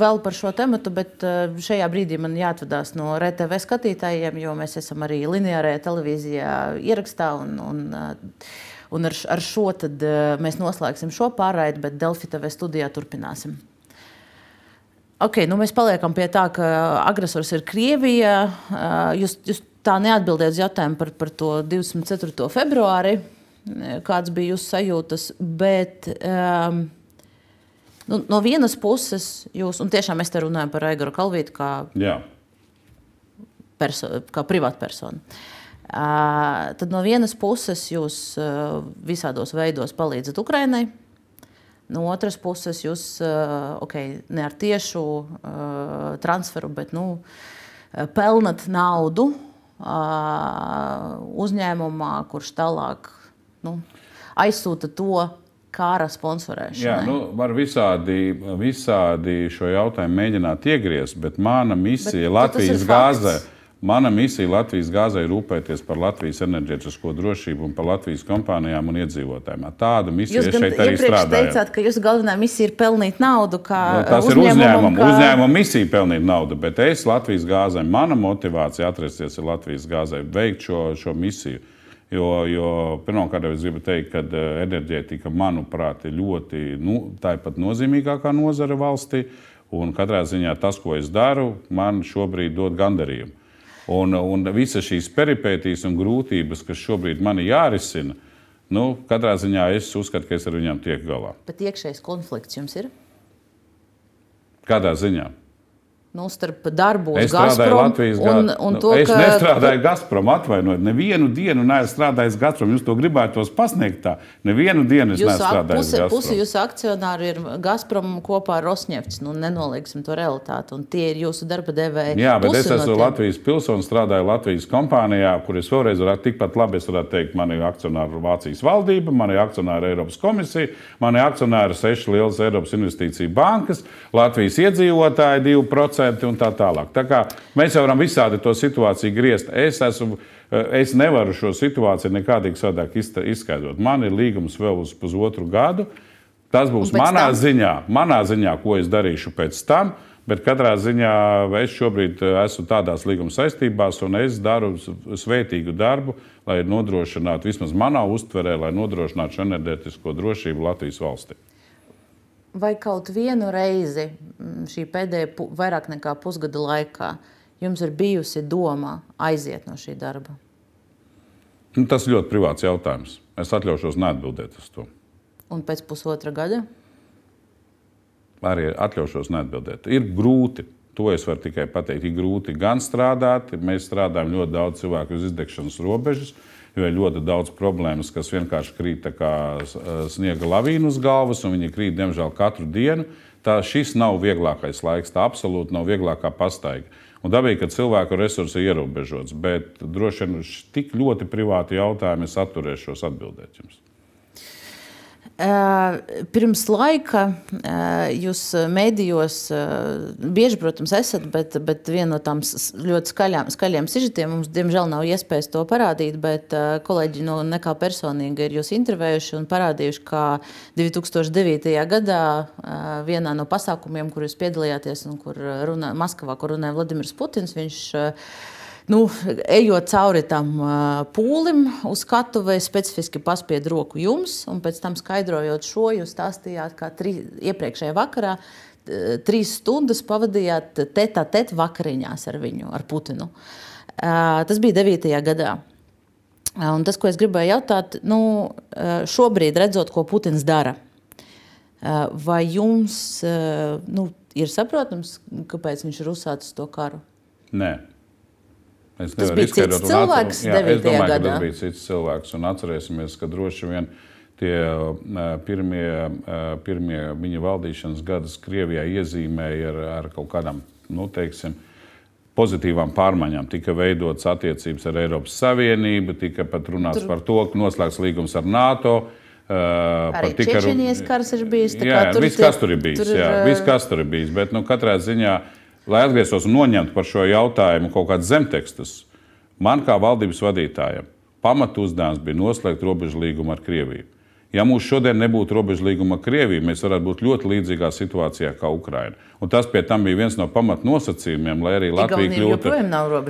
vēl par šo tēmu, bet šajā brīdī man jāatvadās no RTV skatītājiem, jo mēs esam arī lineārajā televīzijā ierakstā. Un, un, un ar, ar šo mēs noslēgsim šo pārraidi, bet Delfi TV studijā turpināsim. Okay, nu mēs paliekam pie tā, ka agresors ir Krievija. Jūs, jūs tā neatbildējat uz jautājumu par, par to 24. februāri, kāds bija jūsu sajūtas. Bet, um, Nu, no vienas puses, jūs, un tiešām mēs te runājam par Aigaru Kalvītu kā, perso, kā privātpersonu. Uh, tad no vienas puses jūs uh, visādos veidos palīdzat Ukraiņai, no otras puses jūs uh, okay, ne ar tiešu transferu, bet nu, pelnat naudu uzņēmumā, kurš tālāk nu, aizsūta to kara sponsorēšanai? Jā, nu, var visādi, visādi šo jautājumu mēģināt iegriezt, bet mana misija bet, Latvijas gāzē. Mana misija Latvijas gāzē ir rūpēties par Latvijas enerģētisko drošību un par Latvijas kompānijām un iedzīvotājiem. Tāda misija jūs šeit arī strādā. Jūs teicāt, ka jūsu galvenā misija ir pelnīt naudu. Nu, tas ir uzņēmuma, kā... uzņēmuma misija pelnīt naudu, bet es Latvijas gāzē, mana motivācija atrasties ir Latvijas gāzē, veikt šo, šo misiju. Jo, jo pirmkārt, es gribu teikt, ka eh, enerģētika, manuprāt, ir ļoti nu, tāpat nozīmīgākā nozare valstī. Un katrā ziņā tas, ko es daru, man šobrīd dod gandarījumu. Un, un visas šīs peripētīs un grūtības, kas šobrīd man ir jārisina, nu, katrā ziņā es uzskatu, ka es ar viņiem tieku galā. Bet iekšējais konflikts jums ir? Kādā ziņā? Nu, starp darbu es strādāju Latvijas Banka. Nu, es ka... nestrādāju Gazprom, atvainojiet, nevienu dienu neesmu strādājis Gazprom. Jūs to gribētu pasniegt tā. Nevienu dienu es neesmu strādājis. Puse, puse jūsu akcionāri ir Gazprom kopā ar Rosnefts. Nu, nenolieksim to realitāti. Un tie ir jūsu darba devēji. Jā, bet es esmu no Latvijas pilsonis, strādāju Latvijas kompānijā, kur es vēlreiz varētu tikpat labi, teikt, man ir akcionāri Vācijas valdība, man ir akcionāri Eiropas komisija, man ir akcionāri seši lielas Eiropas investīciju bankas, Latvijas iedzīvotāji 2% un tā tālāk. Tā kā mēs varam visādi to situāciju griezt. Es, esmu, eh, es nevaru šo situāciju nekādīgi savādāk izskaidrot. Man ir līgums vēl uz pusotru gadu. Tas būs manā tam? ziņā, manā ziņā, ko es darīšu pēc tam. Bet katrā ziņā es šobrīd eh, esmu tādās līguma saistībās, un es daru svētīgu darbu, lai nodrošinātu, vismaz manā uztverē, lai nodrošinātu enerģētisko drošību Latvijas valstī. Vai kaut vienu reizi mm, šī pēdējā vairāk nekā pusgada laikā jums ir bijusi doma aiziet no šī darba? Nu, tas ļoti privāts jautājums. Es atļaušos neatbildēt uz to. Un pēc pusotra gada? Arī atļaušos neatbildēt. Ir grūti. To es varu tikai pateikt. Ir grūti gan strādāt. Mēs strādājam ļoti daudz cilvēku uz izdegšanas robežas. Uh, jo ir ļoti daudz problēmas, kas vienkārši krīt kā sniega lavīna uz galvas, un viņi krīt, diemžēl, katru dienu. Tā šis nav vieglākais laiks, tā absolūti nav vieglākā pastaiga. Un dabīgi, ka cilvēku resursi ir ierobežots, bet droši vien tik ļoti privāti jautājumi es atturēšos atbildēt jums. Pirms laika jūs mēdījos bieži, protams, esat, bet, bet viena no tām ļoti skaļām, skaļiem sižetiem mums, diemžēl, nav iespējas to parādīt, bet kolēģi no nekā personīgi ir jūs intervējuši un parādījuši, kā 2009. gadā vienā no pasākumiem, kur jūs piedalījāties un kur runā, Maskavā, kur runāja Vladimirs Putins, viņš nu, ejot cauri tam pūlim uz skatuves, specifiski paspiedu roku jums, un pēc tam skaidrojot šo, jūs stāstījāt, kā tri, iepriekšējā vakarā trīs stundas pavadījāt tētā tēt vakariņās ar viņu, ar Putinu. Tas bija 9. gadā. Un tas, ko es gribēju jautāt, nu, šobrīd redzot, ko Putins dara, vai jums nu, ir saprotams, kāpēc viņš ir uzsācis to karu? Nē. Es tas bija cits cilvēks, jā, es domāju, gadā. ka tas bija cits cilvēks. Un atcerēsimies, ka droši vien tie pirmie, pirmie viņa valdīšanas gadus Krievijā iezīmēja ar, ar kaut kādām, nu, teiksim, pozitīvām pārmaiņām. Tika veidotas attiecības ar Eiropas Savienību, tika pat runāts Tur... par to, ka noslēgts līgums ar NATO. Uh, Arī Čečenijas kars ir bijis. Jā, viss, kas tur ir bijis. Tur, jā, viss, kas tur ir bijis. Bet, nu, katrā ziņā uh, lai atgrieztos un noņemtu par šo jautājumu kaut kādus zemtekstus, man kā valdības vadītājam pamatu uzdevums bija noslēgt robežu līgumu ar Krieviju. Ja mums šodien nebūtu robežu līguma ar Krieviju, mēs varētu būt ļoti līdzīgā situācijā kā Ukraina. Un tas pie tam bija viens no pamatnosacījumiem, lai arī Latvija kļūtu,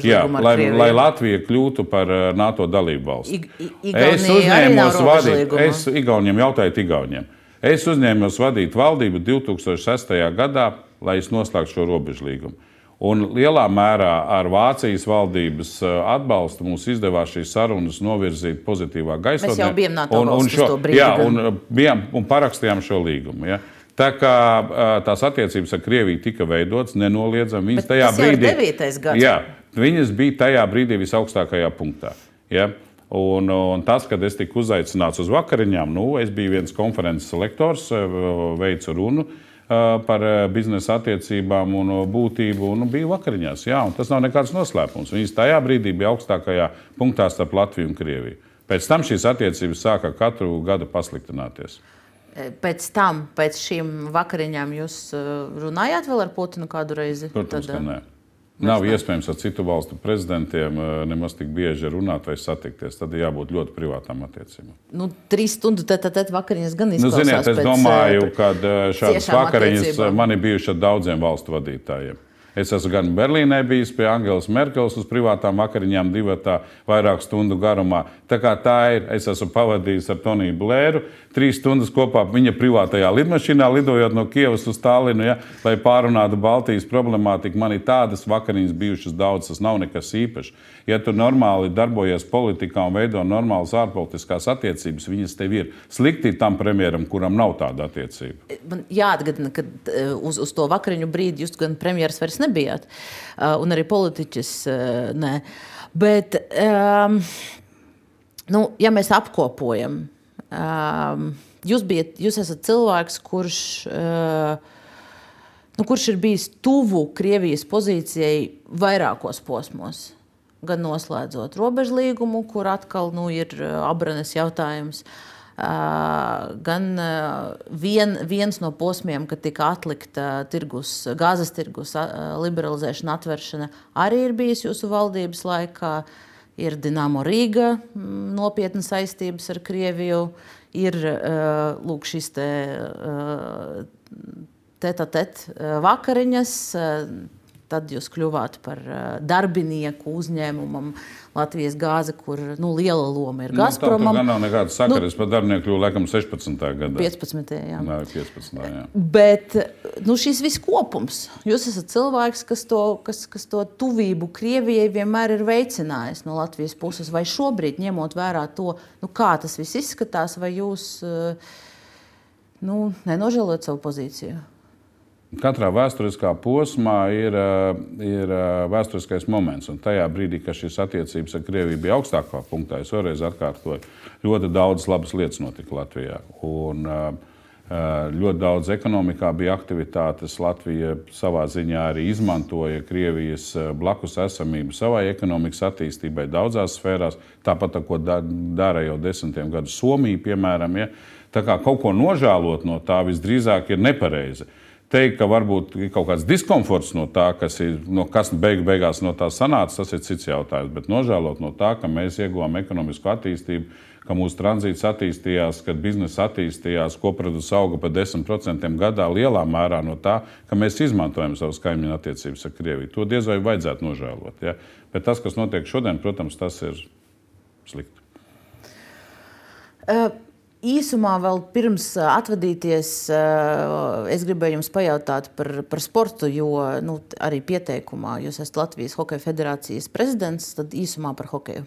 jā, lai, lai Latvija kļūtu par uh, NATO dalību valsti. Es uzņēmos vadīt, es Igauniem jautāju Igauniem. Es uzņēmos vadīt valdību 2006. gadā, lai es noslēgtu šo robežu līgumu. Un lielā mērā ar Vācijas valdības uh, atbalstu mums izdevās šīs sarunas novirzīt pozitīvā gaisotnē. Mēs jau bijām NATO un, un šo, brīdi, jā, un, uh, bijām, un parakstījām šo līgumu. Ja. Tā kā uh, tās attiecības ar Krieviju tika veidotas nenoliedzami. Viņas tajā brīdī, jā, viņas bija tajā brīdī visaugstākajā punktā. Ja. Un, un tas, kad es tiku uzaicināts uz vakariņām, nu, es biju viens konferences lektors, eh, veicu runu eh, par biznesa attiecībām un būtību, un biju vakariņās. Jā, tas nav nekāds noslēpums. Viņas tajā brīdī bija augstākajā punktā starp Latviju un Krieviju. Pēc tam šīs attiecības sāka katru gadu pasliktināties. Pēc tam, pēc šīm vakariņām, jūs runājāt vēl ar Putinu kādu reizi? Protams, Tad, ka nē. Nav iespējams ar citu valstu prezidentiem eh, nemaz tik bieži runāt vai satikties. Tad ir jābūt ļoti privātām attiecībām. Nu, trīs stundu tēt vakariņas gan izklausās. Nu, ziniet, es domāju, ka eh, šādas vakariņas man ir bijušas ar daudziem valstu vadītājiem. Es esmu gan Berlīnē bijis pie Angelas Merkeles uz privātām vakariņām, divu vairāk stundu garumā. Tā kā tā ir, es esmu pavadījis ar Toniju Blēru trīs stundas kopā viņa privātajā lidmašīnā, lidojot no Kievas uz Stalinu, ja, lai pārunātu Baltijas problemātiku. Man ir tādas vakariņas bijušas daudz, tas nav nekas īpašs. Ja tu normāli darbojies politikā un veido normālas ārpolitiskās attiecības, viņas tev ir slikti tam premjeram, kuram nav tāda attiecība. Man jāatgādina, ka eh, uz, uz to vakariņu brīdi jūs gan premjeras vairs nebijāt, uh, un arī politiķis uh, nē. Bet, um, nu, ja mēs apkopojam, um, jūs, bijat, jūs esat cilvēks, kurš, uh, nu, kurš ir bijis tuvu Krievijas pozīcijai vairākos posmos. Gan noslēdzot robežu līgumu, kur atkal nu, ir abranes jautājums, uh, gan vien, viens no posmiem, kad tika atlikta tirgus, gāzes tirgus liberalizēšana, atveršana, arī ir bijis jūsu valdības laikā. Ir Dienāmo Rīga, nopietnas saistības ar Krieviju, ir lūk, šis te teta tet vakariņas Tad jūs kļuvāt par darbinieku uzņēmumam Latvijas gāze, kur nu, liela loma ir Gazpromam. Nu, tā nav nekāda sakara. Nu, es par darbinieku kļuvu laikam 16. gadā. 15. Jā. Nā, 15. jā. Bet nu, šis viss kopums, jūs esat cilvēks, kas to, kas, kas to tuvību Krievijai vienmēr ir veicinājis no Latvijas puses. Vai šobrīd, ņemot vērā to, nu, kā tas viss izskatās, vai jūs nu, nenožēlojat savu pozīciju? Katrā vēsturiskā posmā ir, eh, ir eh, vēsturiskais moments. Un tajā brīdī, kad šīs attiecības ar Krieviju bija augstākā punktā, es vēlreiz atkārtoju, ļoti daudz labas lietas notika Latvijā. Un, eh, ļoti daudz ekonomikā bija aktivitātes. Latvija savā ziņā arī izmantoja Krievijas blakus esamību savai ekonomikas attīstībai daudzās sfērās, tāpat ko dara jau desmitiem gadu Somija, piemēram. Ja? Tā kā kaut ko nožēlot no tā visdrīzāk ir nepareizi. Teikt, ka varbūt ir kaut kāds diskomforts no tā, kas, ir, no, kas beigu, beigās no tā sanāca, tas ir cits jautājums. Bet nožēlot no tā, ka mēs ieguvām ekonomisku attīstību, ka mūsu tranzīts attīstījās, kad biznesa attīstījās, koprodukts auga par 10% gadā, lielā mērā no tā, ka mēs izmantojam savas kaimiņu attiecības ar Krieviju. To diez vai vajadzētu nožēlot. Ja? Bet tas, kas notiek šodien, protams, tas ir slikti. Uh. Īsumā vēl pirms atvadīties, es gribēju jums pajautāt par, par sportu, jo nu, arī pieteikumā jūs esat Latvijas Hokeja federācijas prezidents, tad īsumā par hokeju.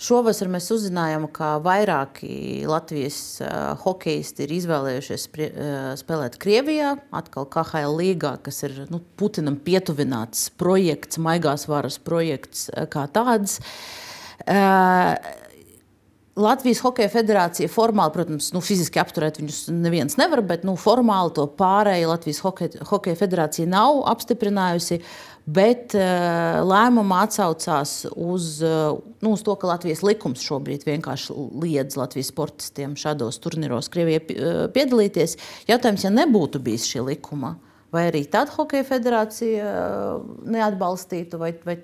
Šovasar mēs uzzinājām, ka vairāki Latvijas uh, hokeisti ir izvēlējušies sprie, uh, spēlēt Krievijā, atkal KHL līgā, kas ir nu, Putinam pietuvināts projekts, maigās varas projekts uh, kā tāds. Uh, Latvijas Hokeja federācija formāli, protams, nu, fiziski apturēt viņus neviens nevar, bet nu, formāli to pārēju Latvijas Hokeja, Hokeja federācija nav apstiprinājusi. Uh, bet uh, lēmumā atsaucās uz, uh, nu, uz to, ka Latvijas likums šobrīd vienkārši liedz Latvijas sportistiem šādos turnīros Krievijai uh, piedalīties. Jautājums, ja nebūtu bijis šī likuma, vai arī tad Hokeja federācija neatbalstītu, vai, vai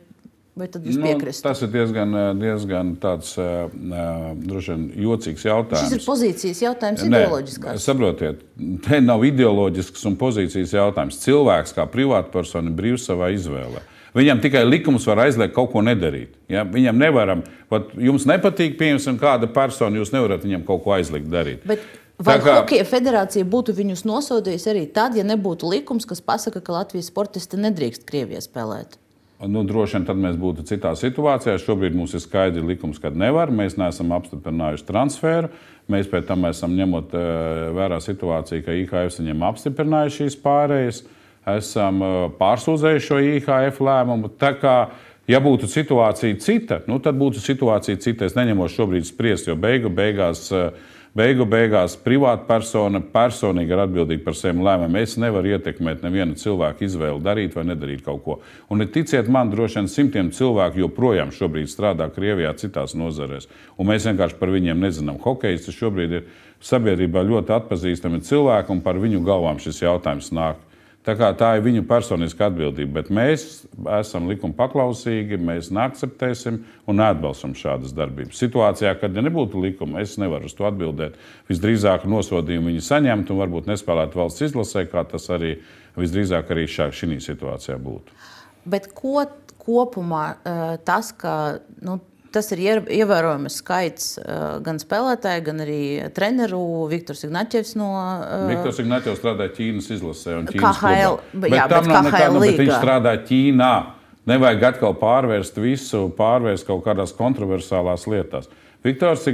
Vai tad jūs piekrītat? Nu, tas ir diezgan, diezgan tāds, uh, vien jocīgs jautājums. Šis ir pozīcijas jautājums, ideoloģiskās. Saprotiet, te nav ideoloģisks un pozīcijas jautājums. Cilvēks kā privātpersona ir brīvs savā izvēlē. Viņam tikai likums var aizliegt kaut ko nedarīt. Ja? Viņam nevaram, pat jums nepatīk, pieņemsim, kāda persona, jūs nevarat viņam kaut ko aizliegt darīt. Bet... Vai kā... Hokeja federācija būtu viņus nosodījusi arī tad, ja nebūtu likums, kas pasaka, ka Latvijas sportisti nedrīkst Krievijā spēlēt? Nu, droši vien tad mēs būtu citā situācijā. Šobrīd mums ir skaidrs likums, ka nevar. Mēs neesam apstiprinājuši transferu. Mēs pēc tam esam ņemot eh, vērā situāciju, ka IHF viņam apstiprināja šīs pārējas. Esam eh, pārsūdzējuši šo IHF lēmumu. Tā kā, ja būtu situācija cita, nu, tad būtu situācija cita. Es neņemos šobrīd spriest, jo beigu beigās. Uh, Beigu beigās privātpersona personīgi ir atbildīga par saviem lēmumiem. Es nevaru ietekmēt nevienu cilvēku izvēli darīt vai nedarīt kaut ko. Un ticiet man, droši vien simtiem cilvēku joprojām šobrīd strādā Krievijā, citās nozarēs. Un mēs vienkārši par viņiem nezinām. Hokejs šobrīd ir sabiedrībā ļoti atpazīstami cilvēki, un par viņu galvām šis jautājums nāk. Tā, tā ir viņu personiska atbildība, bet mēs esam likuma paklausīgi, mēs neakceptēsim un neatbalstam šādas darbības. Situācijā, kad ja nebūtu likuma, es nevaru uz to atbildēt. Visdrīzāk nosodījumu viņi saņemtu un varbūt nespēlētu valsts izlasē, kā tas arī visdrīzāk arī šī situācijā būtu. Bet ko kopumā eh, tas, ka nu, Tas ir ievērojams skaits gan spēlētāju, gan arī treneru. Viktors Ignaķevs no. Viktors Ignaķevs strādā Ķīnas izlasē un Ķīnas KHL, klubā. Bet jā, tam nav nekā, nu, bet viņš strādā Ķīnā. Nevajag atkal pārvērst visu, pārvērst kaut kādās kontroversālās lietās. Viktors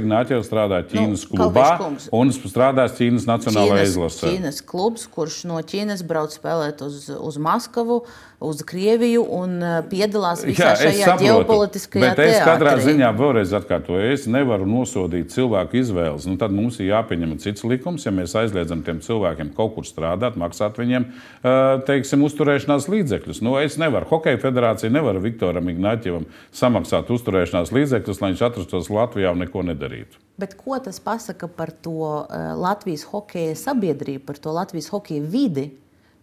strādā nu, Ķīnas nu, klubā un strādās Ķīnas Nacionālajā izlasē. Ķīnas klubs, kurš no Ķīnas brauc spēlēt uz, uz Maskavu, uz Krieviju un uh, piedalās visā Jā, šajā saprotu, ģeopolitiskajā bet es katrā ziņā vēlreiz atkārtoju, es nevaru nosodīt cilvēku izvēles. Nu, tad mums ir jāpieņem cits likums, ja mēs aizliedzam tiem cilvēkiem kaut kur strādāt, maksāt viņiem, uh, teiksim, uzturēšanās līdzekļus. Nu, es nevaru, Hokeja federācija nevar Viktoram Ignāķevam samaksāt uzturēšanās līdzekļus, lai viņš atrastos Latvijā un neko nedarītu. Bet ko tas pasaka par to uh, Latvijas hokeja sabiedrību, par to Latvijas hokeja vidi?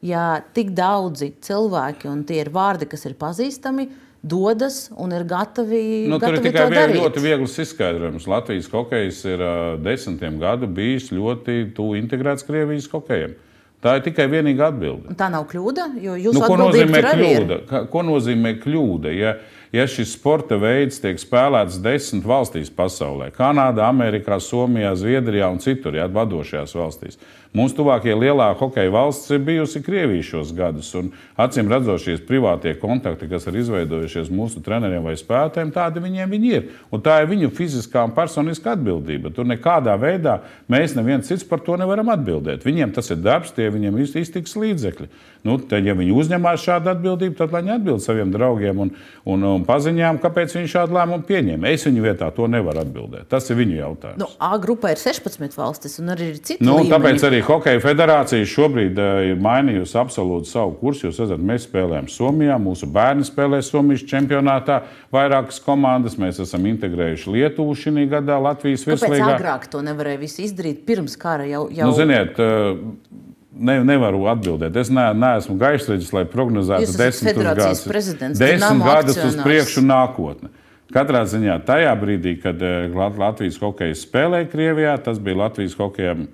Ja tik daudzi cilvēki, un tie ir vārdi, kas ir pazīstami, dodas un ir gatavi. Nu, gatavi tur ir tikai viegli, ļoti viegls izskaidrojums. Latvijas hokejs ir uh, desmitiem gadu bijis ļoti tuvu integrēts Krievijas hokejam. Tā ir tikai vienīga atbilde. Un tā nav kļūda, jo jūs nu, ko nozīmē kļūda? Ko nozīmē kļūda? Ja, ja šis sporta veids tiek spēlēts desmit valstīs pasaulē, Kanādā, Amerikā, Somijā, Zviedrijā un citur, ja, vadošajās valstīs, Mūsu tuvākie lielā hokeja valsts ir bijusi Krievija šos gadus. Acīm redzot, šie privātie kontakti, kas ir izveidojušies mūsu treneriem vai spēlētājiem, tādi viņiem viņi ir. Un tā ir viņu fiziskā un personiskā atbildība. Tur nekādā veidā mēs neviens cits par to nevaram atbildēt. Viņiem tas ir darbs, tie viņiem iztiks līdzekļi. Nu, tad, ja viņi uzņemās šādu atbildību, tad lai viņi atbild saviem draugiem un, un, un paziņām, kāpēc viņi šādu lēmumu pieņēma. Es viņu vietā to nevaru atbildēt. Tas ir viņu jautājums. Nu, A grupā ir 16 valstis, un arī ir citi. Nu, tāpēc arī Hokeja federācija šobrīd uh, ir mainījusi absolūti savu kursu. Jūs redzat, mēs spēlējam Somijā, mūsu bērni spēlē Somijas čempionātā. Vairākas komandas mēs esam integrējuši Lietuvu šī gadā Latvijas virslīgā. Kāpēc agrāk to nevarēja izdarīt pirms kara? Jau, jau... Nu, ziniet, uh, ne, nevaru atbildēt. Es ne, neesmu gaisreģis, lai prognozētu desmit gadus, desmit gadus uz priekšu nākotni. Katrā ziņā tajā brīdī, kad eh, Latvijas hokeja spēlēja Krievijā, tas bija Latvijas hokejam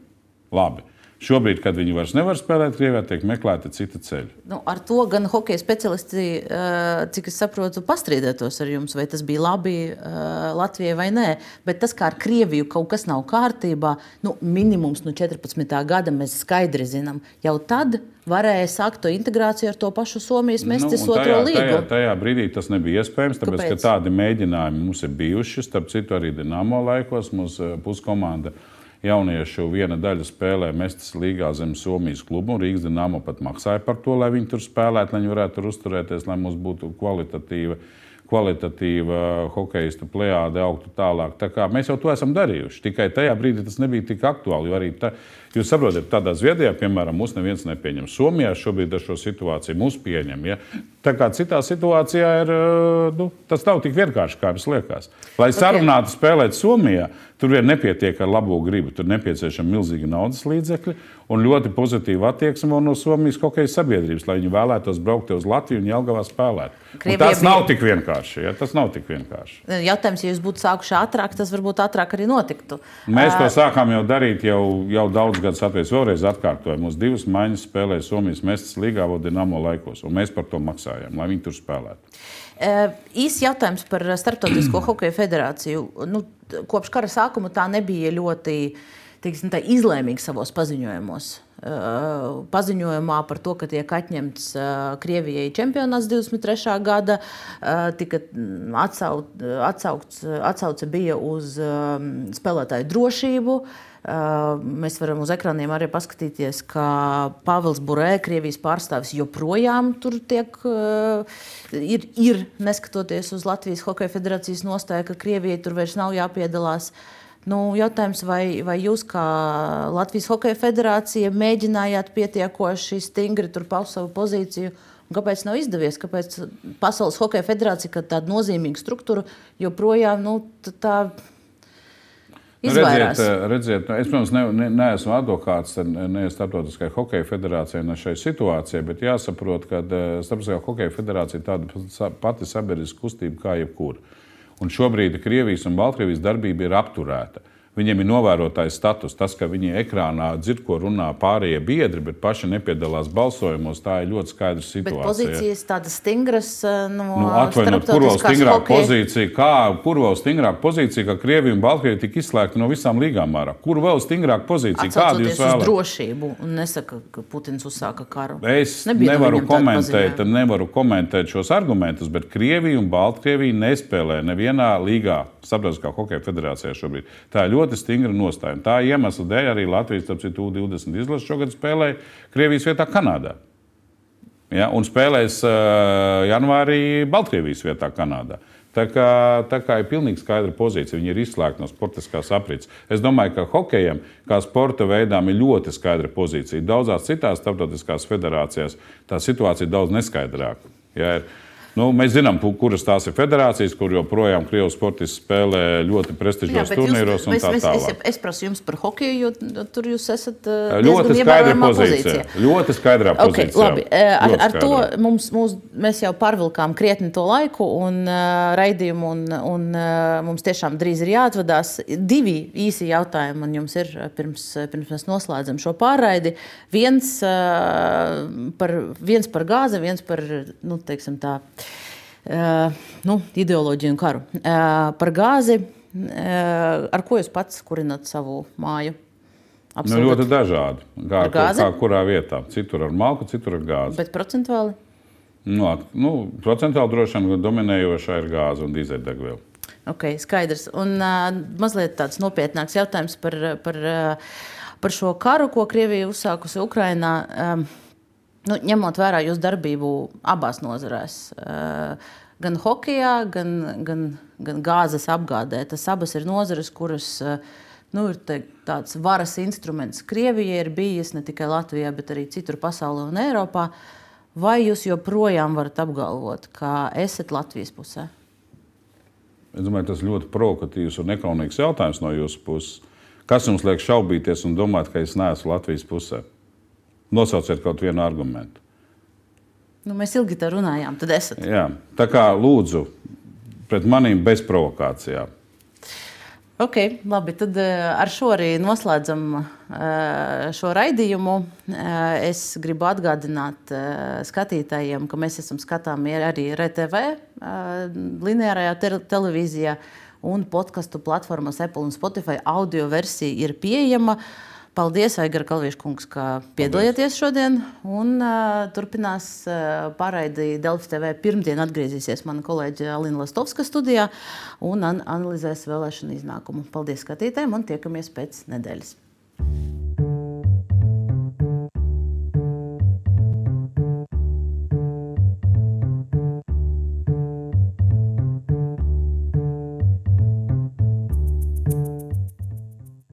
labi. Šobrīd, kad viņi vairs nevar spēlēt Krievijā, tiek meklēti citi ceļi. Nu, ar to gan hokeja speciālisti, cik es saprotu, pastrīdētos ar jums, vai tas bija labi Latvijai vai nē. Bet tas, kā ar Krieviju kaut kas nav kārtībā, nu, minimums no 14. gada mēs skaidri zinām. Jau tad varēja sākt to integrāciju ar to pašu Somijas mestis nu, otro līgu. Tajā, tajā brīdī tas nebija iespējams, tāpēc, Kāpēc? ka tādi mēģinājumi mums ir bijuši. Starp citu, arī Dienāmo laikos mūsu puskomanda jauniešu viena daļa spēlē Mestas līgā zem Somijas klubu. Rīgas dīnāma pat maksāja par to, lai viņi tur spēlētu, lai viņi varētu tur uzturēties, lai mums būtu kvalitatīva. Kvalitatīva hokeja plējāde augtu tālāk. Tā kā mēs jau to esam darījuši. Tikai tajā brīdī tas nebija tik aktuāli. Arī tā, jūs saprotat, tādā Zviedrijā, piemēram, mūs neviens nepieņem. Somijā šobrīd ar šo situāciju mūs pieņem. Ja? Tā kā citā situācijā ir, nu, tas nav tik vienkārši, kā jums liekas. Lai sarunātu spēlēt Somijā, Tur vien nepietiek ar labo gribu. Tur nepieciešama milzīga naudas līdzekļi un ļoti pozitīva attieksme no Somijas hokeja sabiedrības, lai viņi vēlētos braukt uz Latviju un Jelgavā spēlēt. Un tas nav tik vienkārši. Ja? Tas nav tik vienkārši. Jautājums, ja jūs būtu sākuši ātrāk, tas varbūt ātrāk arī notiktu. Mēs to sākām jau darīt jau, jau daudz gadus atpakaļ. Vēlreiz atkārtoju, mums divas maiņas spēlēja Somijas Mestas līgā vēl Dienamo laikos, un mēs par to maksājām, lai viņi tur spēlētu. Īsts jautājums par Startautisko [clears throat] hokeja federāciju. Nu, kopš kara sākuma tā nebija ļoti teiksim, tā, izlēmīga savos paziņojumos. Paziņojumā par to, ka tiek atņemts Krievijai čempionāts 23. gada, tika atsauc, atsauc, atsauce bija uz spēlētāju drošību. Mēs varam uz ekrāniem arī paskatīties, ka Pāvils Burē, Krievijas pārstāvis, joprojām tur tiek, ir, ir neskatoties uz Latvijas Hokeja federācijas nostāju, ka Krievijai tur vairs nav jāpiedalās. Nu, jautājums, vai, vai jūs, kā Latvijas Hokeja federācija, mēģinājāt pietiekoši stingri paust savu pozīciju? Kāpēc nav izdevies? Kāpēc Pasaules Hokeja federācija, kā tāda nozīmīga struktūra, joprojām nu, tā izvairās. Redziet, eh, redziet, nu, es, protams, ne, ne, neesmu advokāts ne Startautiskajai hokeja federācijai, ne šai situācijai, bet jāsaprot, ka eh, Startautiskā hokeja federācija ir tāda pati sabiedriska kustība kā jebkura. Un šobrīd Krievijas un Baltkrievijas darbība ir apturēta. Viņiem ir novērotāja status. Tas, ka viņi ekrānā dzird, ko runā pārējie biedri, bet paši nepiedalās balsojumos, tā ir ļoti skaidra situācija. Bet pozīcijas tādas stingras, eh, no nu, atvainot, kur vēl stingrāka pozīcija, kā, kur vēl stingrāka pozīcija, ka Krievija un Baltkrievija tika izslēgta no visām līgām ārā. Kur vēl stingrāka pozīcija? Kāda jūs vēlaties? drošību un nesaka, ka Putins uzsāka karu. Es Nebija nevaru komentēt, nevaru komentēt šos argumentus, bet Krievija un Baltkrievija nespēlē nevienā līgā Starptautiskā hokeja federācijā šobrīd. Tā ir ļoti ļoti stingra nostāja. Tā iemesla dēļ arī Latvijas U-20 izlase šogad spēlēja Krievijas vietā Kanādā. Ja, un spēlēs uh, janvārī Baltkrievijas vietā Kanādā. Tā kā, tā kā ir pilnīgi skaidra pozīcija, viņi ir izslēgti no sportiskās aprits. Es domāju, ka hokejam, kā sporta veidām, ir ļoti skaidra pozīcija. Daudzās citās starptautiskās federācijās tā situācija ir daudz neskaidrāka. Ja, ir, Nu, mēs zinām, kuras tās ir federācijas, kur joprojām Krievijas sportisti spēlē ļoti prestižos turnīros. Jūs, es, es, es, es prasu jums par hokeju, jo tur jūs esat ļoti skaidra pozīcija. pozīcija. Ļoti skaidrā okay, pozīcijā. Labi, ar, ļoti ar to mums, mums, mēs jau pārvilkām krietni to laiku un uh, raidījumu, un, un uh, mums tiešām drīz ir jāatvadās. Divi īsi jautājumi man jums ir pirms, pirms mēs noslēdzam šo pārraidi. Viens, uh, par, viens par gāzi, viens par, nu, teiksim tā, Eh, nu, ideoloģiju un karu. Par gāzi, ar ko jūs pats kurinat savu māju? Apsaugat? Nu, ļoti dažādi. Kā, kā kurā vietā? Citur ar malku, citur ar gāzi. Bet procentuāli? Nu, nu, procentuāli droši vien dominējošā ir gāze un dīzeļdegviela. Ok, skaidrs. Un uh, mazliet tāds nopietnāks jautājums par, par, par šo karu, ko Krievija uzsākusi Ukrainā. Um, nu, ņemot vērā jūsu darbību abās nozarēs, eh, gan hokeja, gan, gan, gan gāzes apgādē. Tas abas ir nozares, kuras eh, nu, ir te, tāds varas instruments. Krievijai ir bijis ne tikai Latvijā, bet arī citur pasaulē un Eiropā. Vai jūs joprojām varat apgalvot, ka esat Latvijas pusē? Es domāju, tas ļoti provokatīvs un nekaunīgs jautājums no jūsu puses. Kas jums liek šaubīties un domāt, ka es neesmu Latvijas pusē? Nosauciet kaut vienu argumentu. Nu, mēs ilgi tā runājām, tad esat. Jā, tā kā lūdzu, pret maniem bez provokācijām. Ok, labi. Tad ar šo arī noslēdzam šo raidījumu. Es gribu atgādināt skatītājiem, ka mēs esam skatāmi arī RTV, lineārajā te televīzijā un podkastu platformās Apple un Spotify. Audio versija ir pieejama. Paldies, Aigara Kalvieša kungs, ka piedalījāties šodien. Un, uh, turpinās uh, pārraidi Delfi TV. Pirmdien atgriezīsies mana kolēģe Alina Lastovska studijā un an analizēs vēlēšanu iznākumu. Paldies skatītājiem un tiekamies pēc nedēļas.